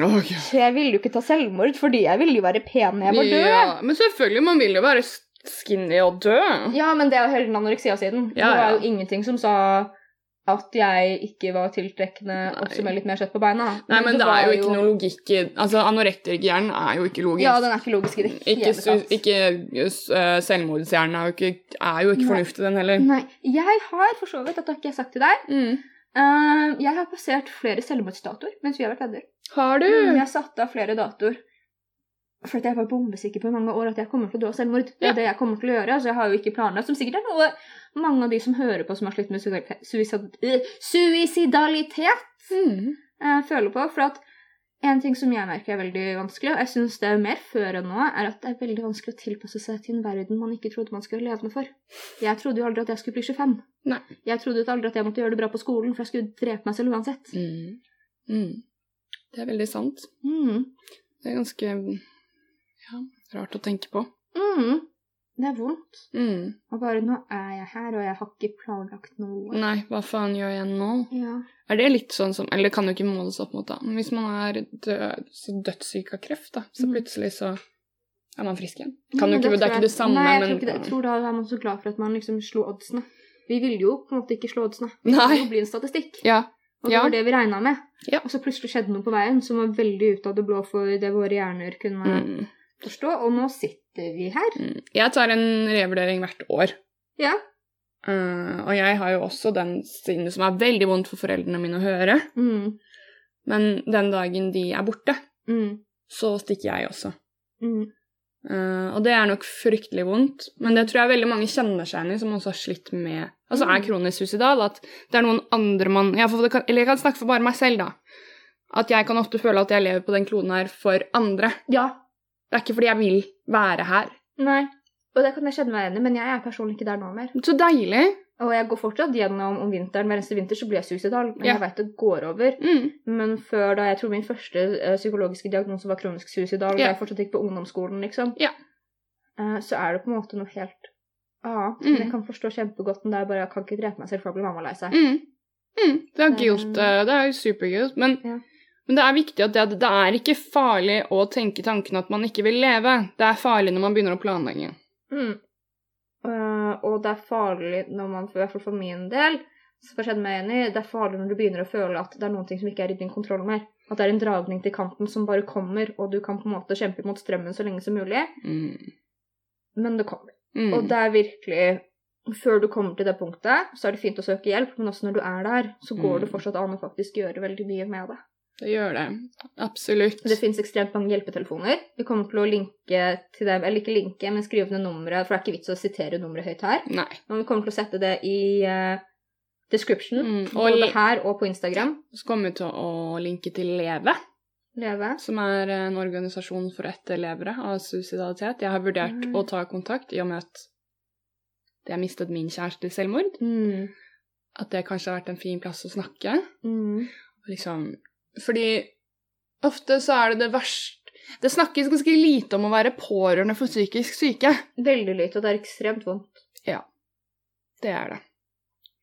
Okay. Så jeg ville jo ikke ta selvmord, fordi jeg ville jo være pen når jeg var død. Ja, men selvfølgelig, man vil jo være skinny og dø. Ja, men det er jo hele den anoreksia-siden. Ja, Det var jo ingenting som sa at jeg ikke var tiltrekkende med litt mer kjøtt på beina. Nei, men det er jo ikke noe logikk i Altså, anorektikerhjernen er jo ikke logisk. Ja, den er ikke logisk i det hele tatt. ikke uh, selvmordshjernen er jo ikke, er jo ikke fornuftig, den heller. Nei, jeg har for så vidt, dette har ikke jeg sagt til deg, Mm. uh, jeg har passert flere selvmordsdatoer mens vi har vært venner. Har du? Mm, Jeg satte av flere datoer. For jeg var bombesikker på i mange år at jeg kommer til å dø av selvmord. Det er Ja. det jeg kommer til å gjøre, Altså, jeg har jo ikke planer. Som sikkert er noe mange av de som hører på som har slitt med øh, suicidalitet, Mm. eh, føler på. For at en ting som jeg merker er veldig vanskelig, og jeg syns det er mer før enn nå, er at det er veldig vanskelig å tilpasse seg til en verden man ikke trodde man skulle leve med for. Jeg trodde jo aldri at jeg skulle bli 25. Nei. Jeg trodde jo aldri at jeg måtte gjøre det bra på skolen, for jeg skulle drepe meg selv uansett. Mm. Mm. Det er veldig sant. Mm. Det er ganske ja, rart å tenke på. Mm. Det er vondt. Mm. Og bare nå er jeg her, og jeg har ikke planlagt noe. Nei, hva faen gjør jeg nå? Ja. Er det litt sånn som Eller det kan jo ikke måles opp mot, da. Men hvis man er død, så dødssyk av kreft, da, så Mm. plutselig så er man frisk igjen. Ja, Kan jo ikke, det, er ikke det samme, Nei, jeg men tror, ikke det. jeg tror da er man så glad for at man liksom slo oddsene. Vi ville jo på en måte ikke slå oddsene. Vi Nei. Det bli en statistikk. Ja. Og det Ja. var det vi regna med. Ja. Og så plutselig skjedde noe på veien som var veldig ut av det blå for det våre hjerner kunne Mm. Forstå. Og nå sitter vi her. Mm. Jeg tar en revurdering hvert år. Ja. Uh, og jeg har jo også den siden som er veldig vondt for foreldrene mine å høre. Mm. Men den dagen de er borte, Mm. så stikker jeg også. Mm. Uh, og det er nok fryktelig vondt, men det tror jeg veldig mange kjenner seg igjen i, som også har slitt med Altså er Mm. kronisk suicidal, at det er noen andre man får, kan, Eller jeg kan snakke for bare meg selv, da. At jeg kan ofte føle at jeg lever på den kloden her for andre. Ja. Det er ikke fordi jeg vil være her. Nei. Og det kan jeg kjenne meg igjen i, men jeg er personlig ikke der nå mer. Så deilig. Og jeg går fortsatt gjennom om vinteren. Hver eneste vinter så blir jeg suicidal, men Ja. jeg veit det går over. Mm. Men før da jeg tror min første eh, psykologiske diagnose var kronisk suicidal, Ja. da jeg fortsatt gikk på ungdomsskolen, liksom, Ja. eh, så er det på en måte noe helt annet. Mm. Jeg kan forstå kjempegodt den der bare jeg kan ikke drepe meg selv, for da blir mamma lei seg. Mm. Mm. Det er guilt. Um, Det er superguilt. Men. Men det er viktig at det, det er ikke farlig å tenke tanken at man ikke vil leve. Det er farlig når man begynner å planlegge. Mm. Uh, og det er farlig når man, i hvert fall for min del, så får jeg meg enig, det er farlig når du begynner å føle at det er noen ting som ikke er i din kontroll mer. At det er en dragning til kanten som bare kommer, og du kan på en måte kjempe mot strømmen så lenge som mulig, Mm. men det kommer. Mm. Og det er virkelig Før du kommer til det punktet, så er det fint å søke hjelp, men også når du er der, så går det Mm. fortsatt an å faktisk gjøre veldig mye med det. Det gjør det. Absolutt. Det fins ekstremt mange hjelpetelefoner. Vi kommer til å linke til dem, eller ikke linke, men skrive ned nummeret, for det er ikke vits å sitere nummeret høyt her. Nei. Men vi kommer til å sette det i uh, description, Mm, og både her og på Instagram. Så kommer vi til å linke til Leve, Leve. som er en organisasjon for etterlevere av suicidalitet. Jeg har vurdert Mm. å ta kontakt i og med at jeg mistet min kjæreste i selvmord. Mm. At det kanskje har vært en fin plass å snakke. Mm. Liksom Fordi ofte så er det det verste Det snakkes ganske lite om å være pårørende for psykisk syke. Veldig lite, og det er ekstremt vondt. Ja. Det er det.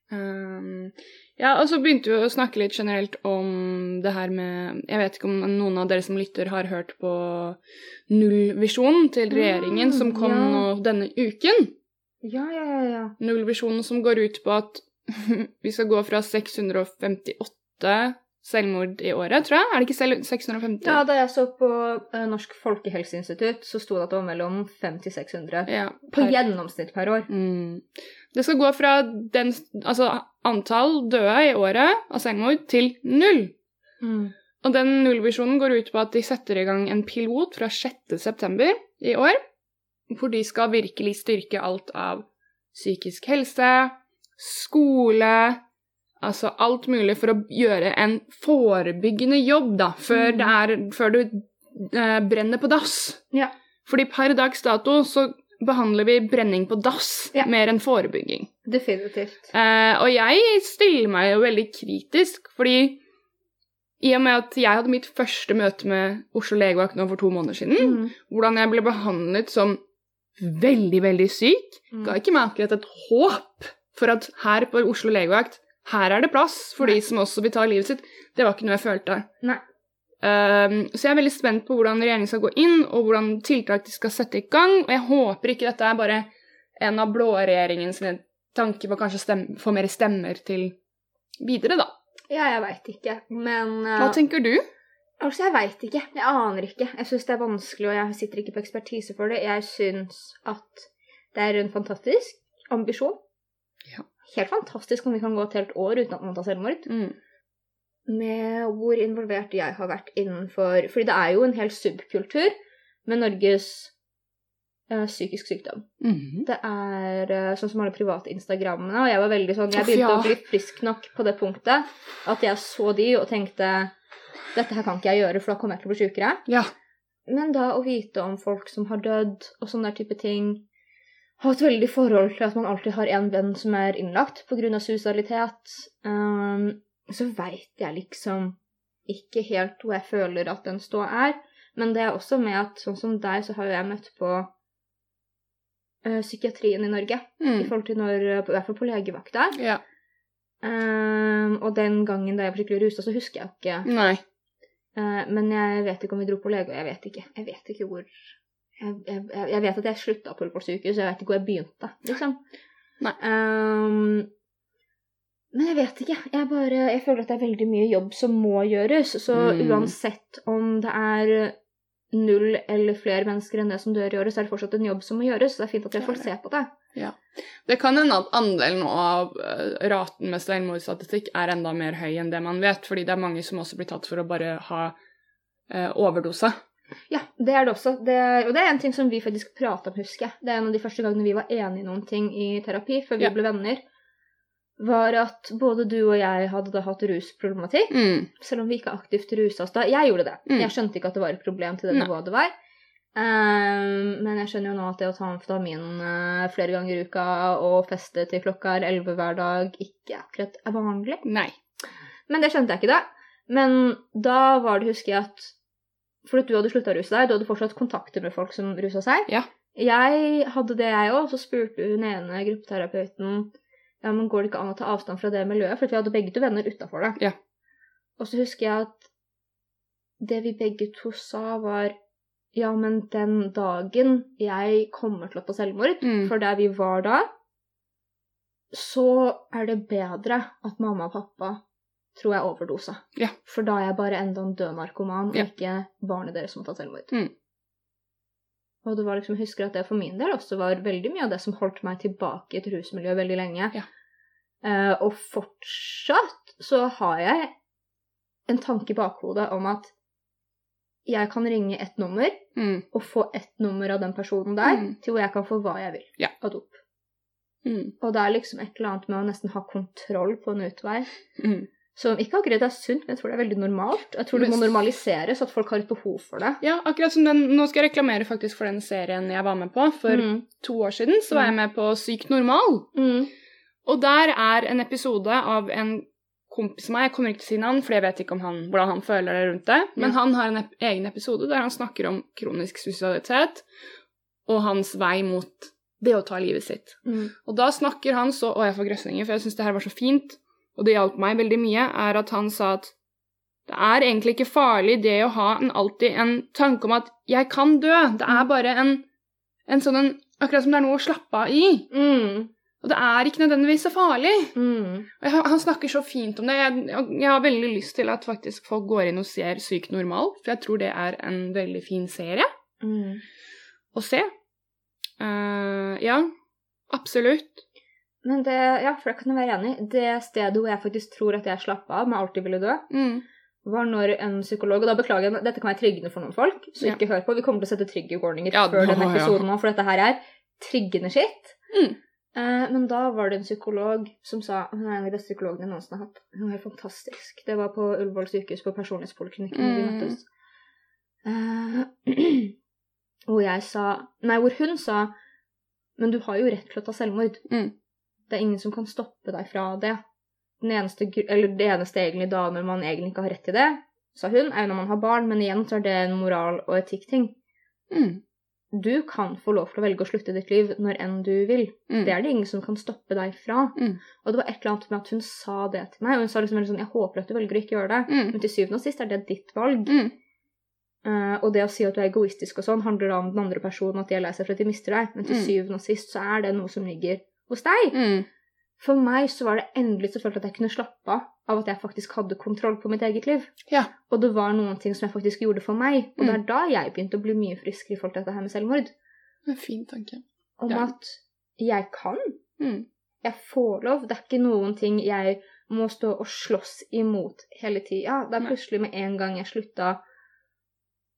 Um, ja, og så begynte vi å snakke litt generelt om det her med Jeg vet ikke om noen av dere som lytter, har hørt på nullvisjonen til regjeringen Mm, som kom ja. nå denne uken. Ja, ja, ja. ja. Nullvisjonen som går ut på at vi skal gå fra 658 selvmord i året, tror jeg. Er det ikke selv 650? Ja, da jeg så på eh, Norsk folkehelseinstitutt, så sto det at det var mellom 500 til 600. Ja, På gjennomsnitt per år. Mm. Det skal gå fra den, altså, antall døde i året av selvmord til null. Og den nullvisjonen går ut på at de setter i gang en pilot fra 6. september i år, hvor de skal virkelig styrke alt av psykisk helse, skole, altså alt mulig for å gjøre en forebyggende jobb, da, før, Mm. det er, før du eh, brenner på dass. Ja. Fordi per dags dato så behandler vi brenning på dass Ja. mer enn forebygging. Definitivt. Eh, og jeg stiller meg jo veldig kritisk, fordi i og med at jeg hadde mitt første møte med Oslo legevakt nå for to måneder siden, Mm. hvordan jeg ble behandlet som veldig, veldig syk, Mm. ga ikke meg akkurat et håp for at her på Oslo legevakt, her er det plass for Nei. de som også vil ta livet sitt. Det var ikke noe jeg følte. Nei. Um, så jeg er veldig spent på hvordan regjeringen skal gå inn, og hvordan tiltak de skal sette i gang. Og jeg håper ikke dette er bare en av blåregjeringens tanker på kanskje stemme, få mer stemmer til videre, da. Ja, jeg veit ikke, men uh, Hva tenker du? Altså, jeg veit ikke. Jeg aner ikke. Jeg syns det er vanskelig, og jeg sitter ikke på ekspertise for det. Jeg syns at det er en fantastisk ambisjon. Helt fantastisk om vi kan gå et helt år uten at man tar selvmord. Mm. Med hvor involvert jeg har vært innenfor Fordi det er jo en hel subkultur med Norges eh, psykisk sykdom. Mhm. Det er eh, sånn som alle private Instagrammene, og jeg var veldig sånn Jeg begynte å bli frisk nok på det punktet at jeg så de og tenkte dette her kan ikke jeg gjøre, for da kommer jeg til å bli sjukere. Ja. Men da å vite om folk som har dødd, og sånne der type ting Ha et veldig forhold til at man alltid har en venn som er innlagt pga. suicidalitet, um, så veit jeg liksom ikke helt hvor jeg føler at den stå er. Men det er også med at sånn som deg, så har jo jeg møtt på eh, psykiatrien i Norge. I Mm. forhold til når I hvert fall på legevakta. ja. Um, og den gangen da jeg var skikkelig rusa, så husker jeg ikke Nei. Uh, men jeg vet ikke om vi dro på lege, og jeg vet ikke. Jeg vet ikke hvor Jeg, jeg, jeg vet at jeg slutta på Ullevål sykehus, jeg vet ikke hvor jeg begynte, liksom. Nei. Um, men jeg vet ikke. Jeg bare Jeg føler at det er veldig mye jobb som må gjøres. Så Mm. uansett om det er null eller flere mennesker enn det som dør i året, så er det fortsatt en jobb som må gjøres. Så det er fint at Det får ser på det. Det kan hende at andelen av eh, raten med selvmordsstatistikk er enda mer høy enn det man vet, fordi det er mange som også blir tatt for å bare ha eh, overdose. Ja, det er det også. Det er, og det er en ting som vi faktisk prata om, husker jeg. Det er en av de første gangene vi var enige i noen ting i terapi, før vi Ja. ble venner, var at både du og jeg hadde da hatt rusproblematikk, Mm. selv om vi ikke aktivt rusa oss da. Jeg gjorde det. Mm. Jeg skjønte ikke at det var et problem til det nivået det var. Um, men jeg skjønner jo nå at det å ta amfetamin uh, flere ganger i uka og feste til klokka er elleve hver dag, ikke akkurat er vanlig. Nei. Men det skjønte jeg ikke da. Men da var det, husker jeg, at at du hadde slutta å ruse deg, du hadde fortsatt kontakter med folk som rusa seg. Ja. Jeg hadde det, jeg òg. Så spurte hun ene gruppeterapeuten ja, men går det ikke an å ta avstand fra det miljøet, for vi hadde begge to venner utafor det. Ja. Og så husker jeg at det vi begge to sa, var ja, men den dagen jeg kommer til å ta selvmord, Mm. for der vi var da, så er det bedre at mamma og pappa tror jeg overdosa. Ja. For da er jeg bare enda en død narkoman, Ja. og ikke barnet deres som har tatt selvmord. Mm. Og det var liksom, jeg husker at det for min del også var veldig mye av det som holdt meg tilbake i et rusmiljø veldig lenge. Ja. Uh, og fortsatt så har jeg en tanke i bakhodet om at jeg kan ringe ett nummer Mm. og få ett nummer av den personen der, Mm. til hvor jeg kan få hva jeg vil Ja. av dop. Mm. Og det er liksom et eller annet med å nesten ha kontroll på en utvei. Mm. Som ikke akkurat er sunt, men jeg tror det er veldig normalt. Jeg tror det må normaliseres, at folk har et behov for det. Ja, akkurat som den Nå skal jeg reklamere faktisk for den serien jeg var med på. For Mm. to år siden så var jeg med på Sykt normal. Mm. Og der er en episode av en kompis av meg, jeg kommer ikke til å si navn, for jeg vet ikke om han, hvordan han føler det rundt det, men han har en ep egen episode der han snakker om kronisk sosialitet og hans vei mot det å ta livet sitt. Mm. Og da snakker han så Å, jeg får grøsninger, for jeg syns det her var så fint, og det hjalp meg veldig mye, er at han sa at det er egentlig ikke farlig det å ha en, alltid en tanke om at 'jeg kan dø'. Det er bare en, en sånn en Akkurat som det er noe å slappe av i. Mm. Og det er ikke nødvendigvis så farlig. Mm. Jeg, han snakker så fint om det. Jeg, jeg har veldig lyst til at faktisk folk går inn og ser Sykt normal, for jeg tror det er en veldig fin serie Mm. å se. Uh, ja, absolutt. Men det, ja, for det kan være enig. Det stedet hvor jeg faktisk tror at jeg slapp av med alltid ville dø, Mm. var når en psykolog Og da beklager jeg, men dette kan være triggende for noen folk, så Ja. ikke hør på. Vi kommer til å sette trigger warninger Ja, før denne episoden nå, for dette her er triggende skitt. Mm. Eh, men da var det en psykolog som sa Hun er en av de beste psykologene jeg noensinne har hatt. Hun var fantastisk. Det var på Ullevål sykehus, på personlighetspoliklinikken, mm. vi møttes. Eh, hvor jeg sa Nei, hvor hun sa Men du har jo rett til å ta selvmord. Mm. Det er ingen som kan stoppe deg fra det. Den eneste, eller det eneste egentlig da når man egentlig ikke har rett til det, sa hun, er jo når man har barn, men igjen så er det en moral- og etikkting. Mm. Du kan få lov til å velge å slutte ditt liv når enn du vil. Mm. Det er det ingen som kan stoppe deg fra. Mm. Og det var et eller annet med at hun sa det til meg, og hun sa liksom sånn Jeg håper at du velger å ikke gjøre det, Mm. men til syvende og sist er det ditt valg. Eh, og det å si at du er egoistisk og sånn, handler da om den andre personen, at de er lei seg for at de mister deg, men til Mm. syvende og sist så er det noe som ligger hos deg. Mm. For meg så var det endelig så følte at jeg kunne slappe av av at jeg faktisk hadde kontroll på mitt eget liv. Ja. Og det var noen ting som jeg faktisk gjorde for meg, og det Mm. er da jeg begynte å bli mye friskere i forhold til dette her med selvmord. En fin tanke. Om Ja. at jeg kan. Mm. Jeg får lov. Det er ikke noen ting jeg må stå og slåss imot hele tida. Det er plutselig med en gang jeg slutta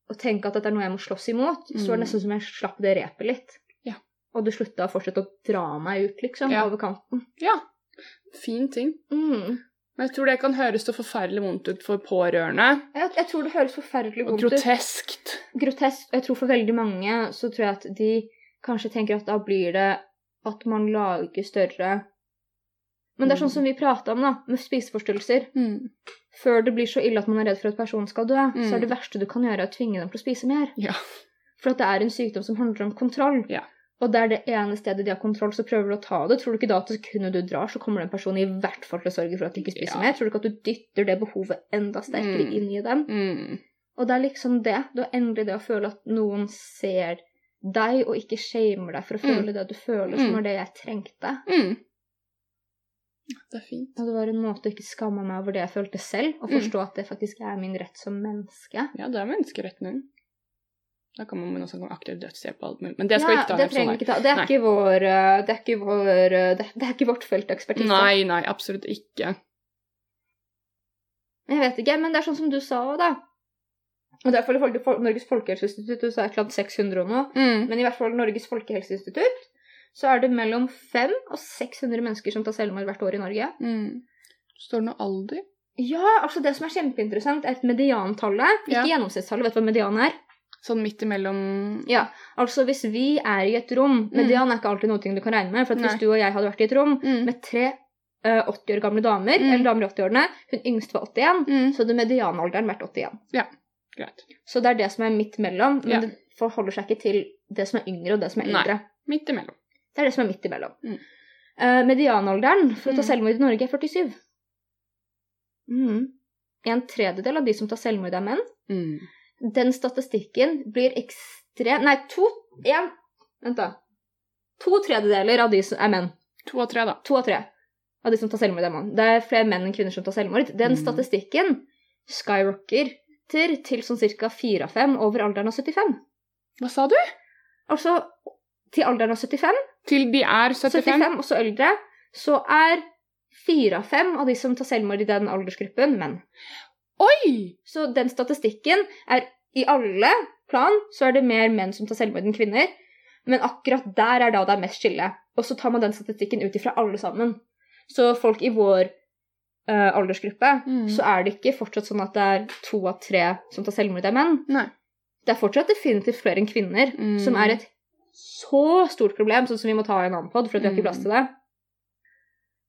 å tenke at dette er noe jeg må slåss imot, så var det Mm. nesten som jeg slapp det repet litt. Og det slutta å fortsette å dra meg ut, liksom, Ja. over kanten. Ja. Fin ting. Mm. Men jeg tror det kan høres så forferdelig vondt ut for pårørende. Jeg, jeg tror det høres forferdelig vondt ut. Og groteskt. Grotesk. Og jeg tror for veldig mange så tror jeg at de kanskje tenker at da blir det at man lager større Men det er sånn Mm. som vi prata om, da, med spiseforstyrrelser. Mm. Før det blir så ille at man er redd for at personen skal dø, så Mm. er det verste du kan gjøre, å tvinge dem til å spise mer. Ja. For at det er en sykdom som handler om kontroll. Ja. Og det er det ene stedet de har kontroll, så prøver du å ta det. Tror du ikke da at det sekundet du drar, så kommer den personen i hvert fall til å sørge for at de ikke spiser Ja. mer? Tror du ikke at du dytter det behovet enda sterkere Mm. inn i dem? Mm. Og det er liksom det. Det er endelig det å føle at noen ser deg, og ikke shamer deg for å Mm. føle det du føler, som Mm. var det jeg trengte. Mm. Det er fint. Og det var en måte å ikke skamme meg over det jeg følte selv, og Mm. forstå at det faktisk er min rett som menneske. Ja, det er menneskeretten din. Da kan man snakke om aktiv dødshjelp og alt mulig. Men det skal vi ikke ta det en trenger vi ikke ta. Det er ikke vår eh, Det er ikke vår eh, det, er ikke vårt felt ekspertise. Nei, nei, absolutt ikke. Jeg vet ikke, men det er sånn som du sa òg, da. Og det er ifølge Norges folkehelseinstitutt så er det annet 600 og noe. Mm. Men i hvert fall Norges folkehelseinstitutt så er det mellom 500 og 600 mennesker som tar selvmord hvert år i Norge. Mm. Står det noe alder? Ja, altså det som er kjempeinteressant, er et mediantallet. Ikke Ja. gjennomsnittstallet, vet du hva median er? Sånn midt imellom Ja, altså hvis vi er i et rom Median er ikke alltid noe du kan regne med. For at hvis du og jeg hadde vært i et rom mm. med tre eh, 80 år gamle damer, Mm. eller damer i 80-årene, hun yngste var 81, Mm. så hadde medianalderen vært 81. Ja, Greit. Så det er det som er midt mellom, men Ja. det forholder seg ikke til det som er yngre og det som er Nei. eldre. Midt imellom. Det er det som er midt imellom. Mm. Uh, medianalderen for å ta Mm. selvmord i Norge er 47. Mm. En tredjedel av de som tar selvmord, er menn. Mm. Den statistikken blir ekstrem Nei, to en, Vent, da. To tredjedeler av de som er menn. To av tre, da. To av tre av de som tar selvmord, er mann. Det er flere menn enn kvinner som tar selvmord. Den Mm. statistikken skyrocketer til, sånn ca. fire av fem over alderen av 75. Hva sa du? Altså til alderen av 75, Til de er 75? 75 og så eldre, så er fire av fem av de som tar selvmord i den aldersgruppen, menn. Oi! Så den statistikken er i alle plan så er det mer menn som tar selvmord enn kvinner. Men akkurat der er da det er mest skille. Og så tar man den statistikken ut ifra alle sammen. Så folk i vår eh, aldersgruppe, Mm. så er det ikke fortsatt sånn at det er to av tre som tar selvmord, er menn. Nei. Det er fortsatt definitivt flere enn kvinner, Mm. som er et så stort problem, sånn som vi må ta i en annen pod, for at vi har ikke Mm. plass til det.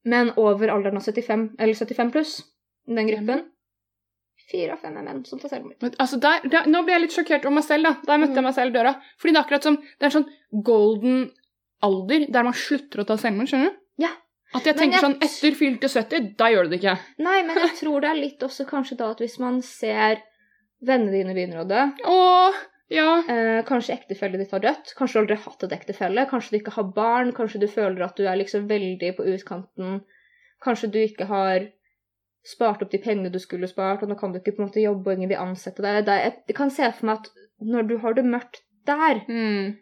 Men over alderen av 75, eller 75 pluss, den gruppen, fire av fem er menn som tar selvmord. Men, altså, der, der, nå ble jeg litt sjokkert over meg selv. da. Der møtte jeg Mm. meg selv i døra. Fordi det er akkurat som Det er en sånn golden alder der man slutter å ta selvmord. skjønner du? Ja. At jeg tenker jeg- sånn Etter fylte 70, da gjør du det ikke. Nei, men jeg tror det er litt også kanskje da at hvis man ser vennene dine begynner å dø, Åh, ja. eh, kanskje ektefellet ditt har dødt, kanskje du aldri har hatt et ektefelle, kanskje du ikke har barn, kanskje du føler at du er liksom veldig på utkanten, kanskje du ikke har spart opp de pengene du skulle spart, og nå kan du ikke på en måte jobbe, og ingen vil ansette deg. Jeg, kan se for meg at når du har det mørkt der, Mm.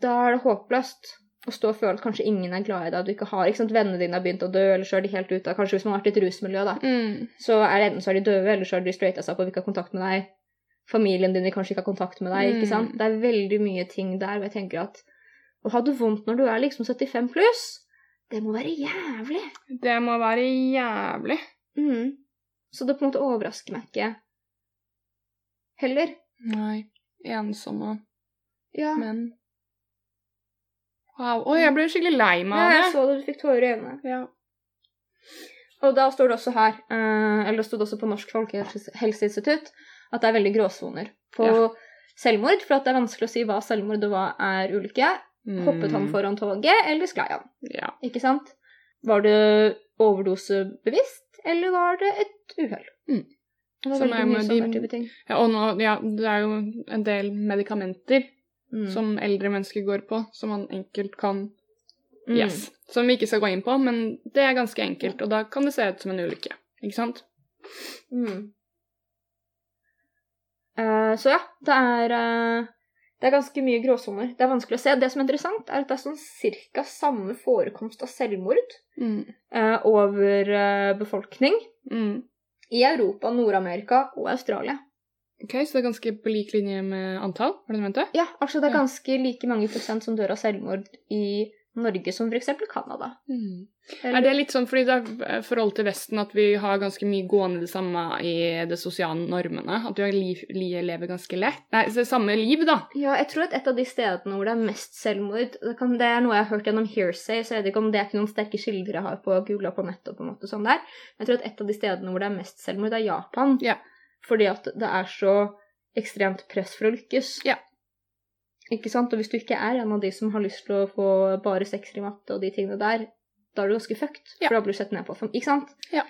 da er det håpløst å stå og føle at kanskje ingen er glad i deg, du ikke har, ikke sant, vennene dine har begynt å dø, eller så er de helt ute, kanskje hvis man har vært i et rusmiljø da, Mm. så er det enten så er de døde, eller så er de straighta seg opp og ikke ha kontakt med deg. Familien din kanskje ikke ha kontakt med deg, ikke Mm. sant. Det er veldig mye ting der hvor jeg tenker at å ha det vondt når du er liksom 75 pluss, Det må være jævlig. Det må være jævlig. Mm. Så det på en måte overrasker meg ikke heller. Nei. Ensomme Ja. menn. Wow. Oi, jeg ble skikkelig lei meg ja, jeg så det, du fikk tårer i øynene. Ja. Og da står det også her, eh, eller det stod også på Norsk folkehelseinstitutt, at det er veldig gråsoner på Ja. selvmord, for at det er vanskelig å si hva selvmord og hva er ulykke. Hoppet han Mm. foran toget, eller sklei han? Ja. Ikke sant? Var det overdosebevisst, eller var det et uhell? Mm. Det var Som veldig mye sånne type ting. ja. Og nå, ja, det er jo en del medikamenter Mm. som eldre mennesker går på, som man enkelt kan Mm. Yes. Som vi ikke skal gå inn på, men det er ganske enkelt, og da kan det se ut som en ulykke. Ikke sant? Mm. Uh, så ja, det er eh, Det er ganske mye gråsoner. Det er vanskelig å se. Det som er interessant, er at det er sånn cirka samme forekomst av selvmord Mm. eh, over eh, befolkning Mm. i Europa, Nord-Amerika og Australia. Ok, Så det er ganske på lik linje med antall? Var det du mente? Ja, altså det er ganske like mange prosent som dør av selvmord i Norge som f.eks. Canada. Mm. Er det litt sånn fordi det er forhold til Vesten at vi har ganske mye gående det samme i de sosiale normene? At vi liv, li, lever ganske lett? Nei, det samme liv, da. Ja, jeg tror at et av de stedene hvor det er mest selvmord Det, kan, det er noe jeg har hørt gjennom hearsay, så jeg vet ikke om det er ikke noen sterke kilder jeg har på Google og på nettet. på en måte sånn der. Jeg tror at et av de stedene hvor det er mest selvmord, er Japan. Yeah. Fordi at det er så ekstremt press for å lykkes. Ja. Ikke sant? Og hvis du ikke er en av de som har lyst til å få bare sekser i matte og de tingene der, da er du ganske fucked. Ja. For da blir du sett ned på. Ikke sant? Ja.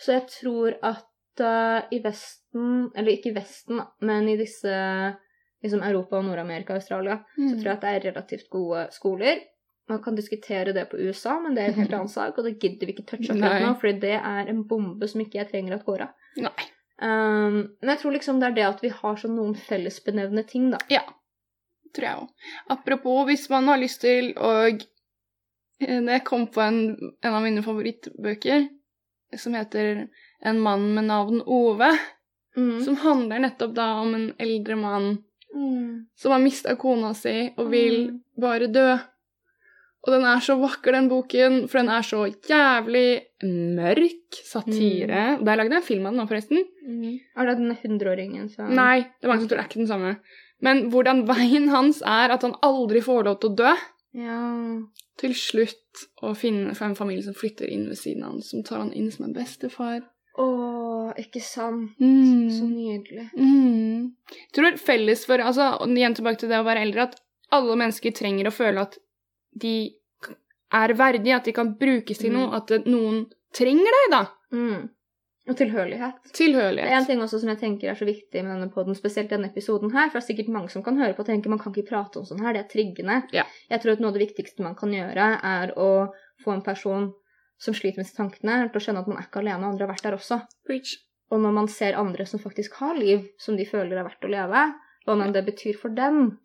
Så jeg tror at uh, i Vesten, eller ikke i Vesten, men i disse liksom Europa, og Nord-Amerika og Australia, så tror jeg at det er relativt gode skoler. Man kan diskutere det på USA, men det er en helt annen sak, og det gidder vi ikke touche akkurat nå, fordi det er en bombe som ikke jeg trenger at går av. Um, men jeg tror liksom det er det at vi har sånn noen fellesbenevnende ting, da. Ja. Tror jeg òg. Apropos, hvis man har lyst til å Jeg kom på en, en av mine favorittbøker som heter En mann med navn Ove. Mm. Som handler nettopp da om en eldre mann Mm. som har mista kona si og vil Mm. bare dø. Og den er så vakker, den boken, for den er så jævlig mørk satire. Det er lagd en film av den nå, forresten. Mm. Er det den hundreåringen som Nei, det er mange som tror det er ikke den samme. Men hvordan veien hans er at han aldri får lov til å dø. Ja. Til slutt å finne for en familie som flytter inn ved siden av han, som tar han inn som en bestefar. Å, ikke sant. Mm. Så nydelig. Mm. Jeg tror felles for altså, Igjen tilbake til det å være eldre, at alle mennesker trenger å føle at de er verdige, at de kan brukes til Mm. noe, at noen trenger deg, da. Mm. Og tilhørighet. Det er en ting også som jeg tenker er så viktig med denne podden, spesielt denne episoden her, for det er sikkert mange som kan høre på og tenke man kan ikke prate om sånn her, det er triggende. Ja. Jeg tror at noe av det viktigste man kan gjøre, er å få en person som sliter med disse tankene, til å skjønne at man er ikke alene, andre har vært der også. Preach. Og når man ser andre som faktisk har liv som de føler er verdt å leve, hva enn det betyr for dem,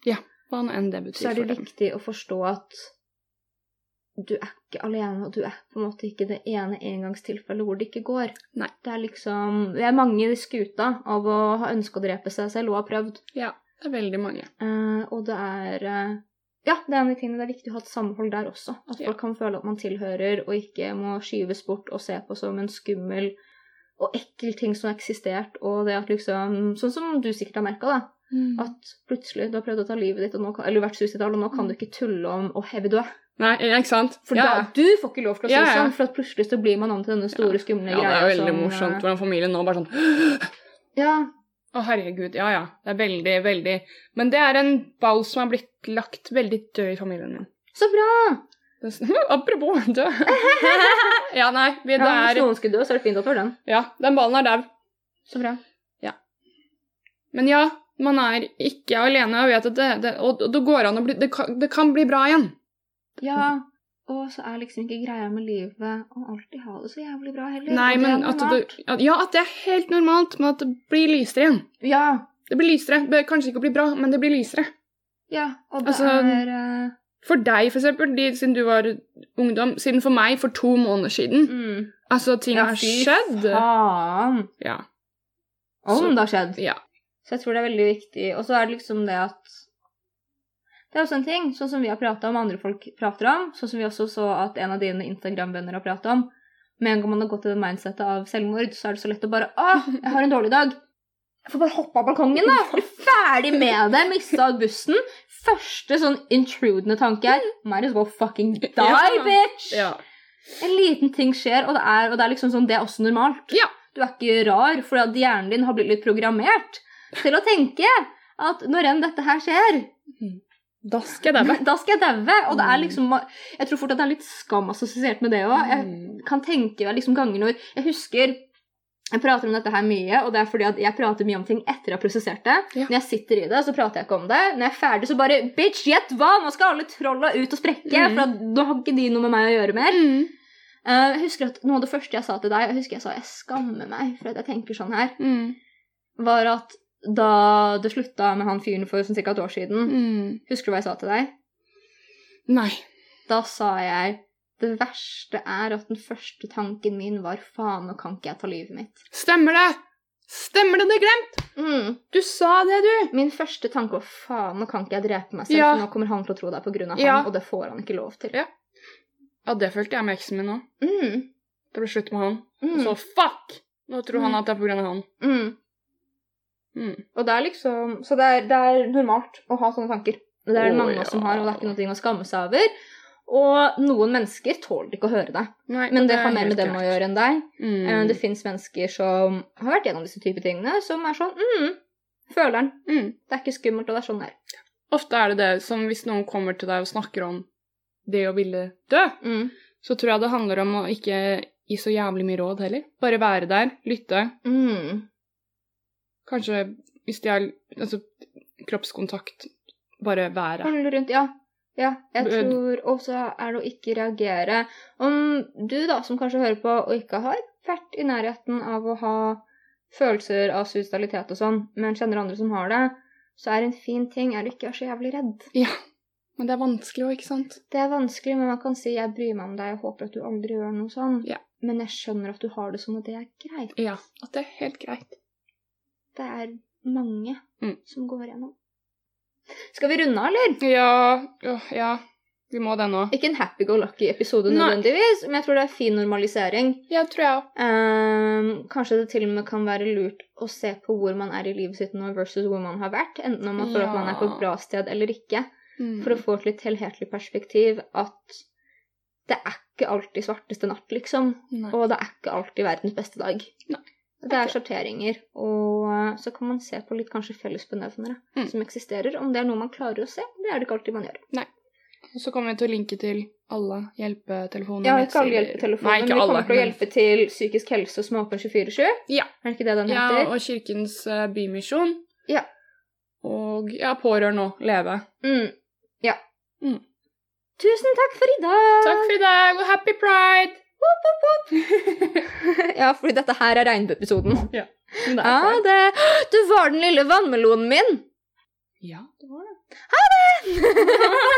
Hva enn det så er det viktig å forstå at du er ikke alene, og du er på en måte ikke det ene engangstilfellet hvor det ikke går. Nei. Det er liksom Vi er mange i skuta av å ha ønska å drepe seg selv og ha prøvd. Ja, det er veldig mange. Uh, og det er uh, Ja, det er en av de tingene det er viktig å ha et samhold der også. At Ja. folk kan føle at man tilhører, og ikke må skyves bort og se på som en skummel og ekkel ting som har eksistert, og det at liksom Sånn som du sikkert har merka, da. Mm. At plutselig du har prøvd å ta livet ditt, og nå kan, eller vært suicidal, og nå kan du ikke tulle om 'Å, heve du dø'. Nei, ikke sant? For ja. da, du får ikke lov til å si Ja, ja. sånn, for plutselig så blir man om til denne store, skumle greia. ja, det er er veldig som, morsomt eh, hvordan familien nå bare sånn Ja. Å, herregud. Ja, ja. Det er veldig, veldig Men det er en ball som er blitt lagt veldig død i familien min. Så bra! Apropos død. ja, nei. Vi, det Ja, Hvis er noen skulle dø, så er det fint at du har den. Ja, den ballen er dau. Så bra. Ja. Men ja, man er ikke alene og vet at det, det Og og det går an å bli det kan, det kan bli bra igjen. Ja. Og så er liksom ikke greia med livet å alltid ha det så jævlig bra heller. Nei, men at det Ja, at det er helt normalt, men at det blir lysere igjen. Ja. Det blir lysere. Kanskje ikke å bli bra, men det blir lysere. Ja, og det Altså, er eh, For deg, for eksempel, de, siden du var ungdom, siden for meg for to måneder siden. mm. Altså, ting Ja, har fy skjedd. Faen! Ja. Om Så- det har skjedd. ja. Så jeg tror det er veldig viktig. Og så er det liksom det at Det er også en ting, sånn som vi har prata om, andre folk prater om, sånn som vi også så at en av dine Instagram-venner har prata om. Med en gang man har gått i det mindsettet av selvmord, så er det så lett å bare Å, jeg har en dårlig dag. Jeg får bare hoppe av balkongen, da! Bli ferdig med det! Mista bussen. Første sånn intrudende tanke er Might as well fucking die, bitch! Ja. En liten ting skjer, og det er, og det er liksom sånn, det er også normalt. Ja. Du er ikke rar, for at hjernen din har blitt litt programmert til å tenke at når enn dette her skjer, Da skal jeg daue. da skal jeg daue. Og det er Mm. liksom Jeg tror fort at det er litt skam assosiert med det òg. Jeg Mm. kan tenke meg liksom ganger når Jeg husker jeg prater om dette her mye, og det er fordi at jeg prater mye om ting etter jeg har prosessert det. Ja. Når jeg sitter i det, så prater jeg ikke om det. Når jeg er ferdig, så bare Bitch, gjett hva! Nå skal alle trolla ut og sprekke, Mm. for nå har ikke de noe med meg å gjøre mer. Mm. Eh, jeg husker at Noe av det første jeg sa til deg, jeg husker jeg sa jeg skammer meg for at jeg tenker sånn her, Mm. var at da det slutta med han fyren for sånn ca. et år siden Mm. Husker du hva jeg sa til deg? Nei. Da sa jeg det verste er at den første tanken min var faen, nå kan ikke jeg ta livet mitt. Stemmer det! Stemmer det, det er glemt! Mm. Du sa det, du! Min første tanke var faen, nå kan ikke jeg drepe meg selv, Ja. for nå kommer han til å tro det er av Ja. han, og det får han ikke lov til. Ja. Ja, det følte jeg med eksen min nå. Mm. Det ble slutt med han. Mm. Så fuck! Nå tror han Mm. at det er av han. Mm. Mm. Og det er liksom Så det er, det er normalt å ha sånne tanker. Det er det mange ja. som har, og det er ikke noe å skamme seg over. Og noen mennesker tåler ikke å høre det. Nei, Men det, det har er mer med dem å gjøre enn deg. Mm. Eh, Det fins mennesker som har vært gjennom disse type tingene, som er sånn mm, Føler den. Mm. Det er ikke skummelt, og det er sånn det er. Ofte er det det som hvis noen kommer til deg og snakker om det å ville dø, Mm. så tror jeg det handler om å ikke gi så jævlig mye råd heller. Bare være der, lytte. Mm. Kanskje hvis de er altså, kroppskontakt, bare været. Holde rundt, ja. Ja, jeg tror også er det å ikke reagere. Om du da, som kanskje hører på og ikke har vært i nærheten av å ha følelser av suicidalitet og sånn, men kjenner andre som har det, så er en fin ting er du ikke er så jævlig redd. Ja. Men det er vanskelig òg, ikke sant? Det er vanskelig, men man kan si 'jeg bryr meg om deg, jeg håper at du aldri gjør noe sånn'. Ja. Men jeg skjønner at du har det sånn, og det er greit. Ja. At det er helt greit. Det er mange Mm. som går gjennom. Skal vi runde av, eller? Ja Ja. Vi må det nå. Ikke en happy-go-lucky-episode nødvendigvis, men jeg tror det er fin normalisering. Ja, tror jeg. Ehm, kanskje det til og med kan være lurt å se på hvor man er i livet sitt nå versus hvor man har vært, enten om man føler at man er på et bra sted eller ikke, Mm. for å få et litt helhetlig perspektiv at det er ikke alltid svarteste natt, liksom, Nei. og det er ikke alltid verdens beste dag. Nei. Det er sorteringer, og eh, så kan man se på litt kanskje fellesbenevnere Mm. som eksisterer, om det er noe man klarer å se. Det er det ikke alltid man gjør. Nei. Og så kommer vi til å linke til alle hjelpetelefoner. Ja, ikke alle hjelpetelefonene. hjelpetelefoner, Nei, men ikke vi alle. kommer til å hjelpe til psykisk helse og åpen 24-7. Ja. Er det ikke det den heter? Ja, og Kirkens eh, Bymisjon. Ja. Og ja, Pårørende òg. Leve. Mm. Ja. Mm. Tusen takk for i dag! Takk for i dag, og happy pride! ja, fordi dette her er regnbueepisoden. Ja, det Ja, det Du var den lille vannmelonen min! Ja, det var det.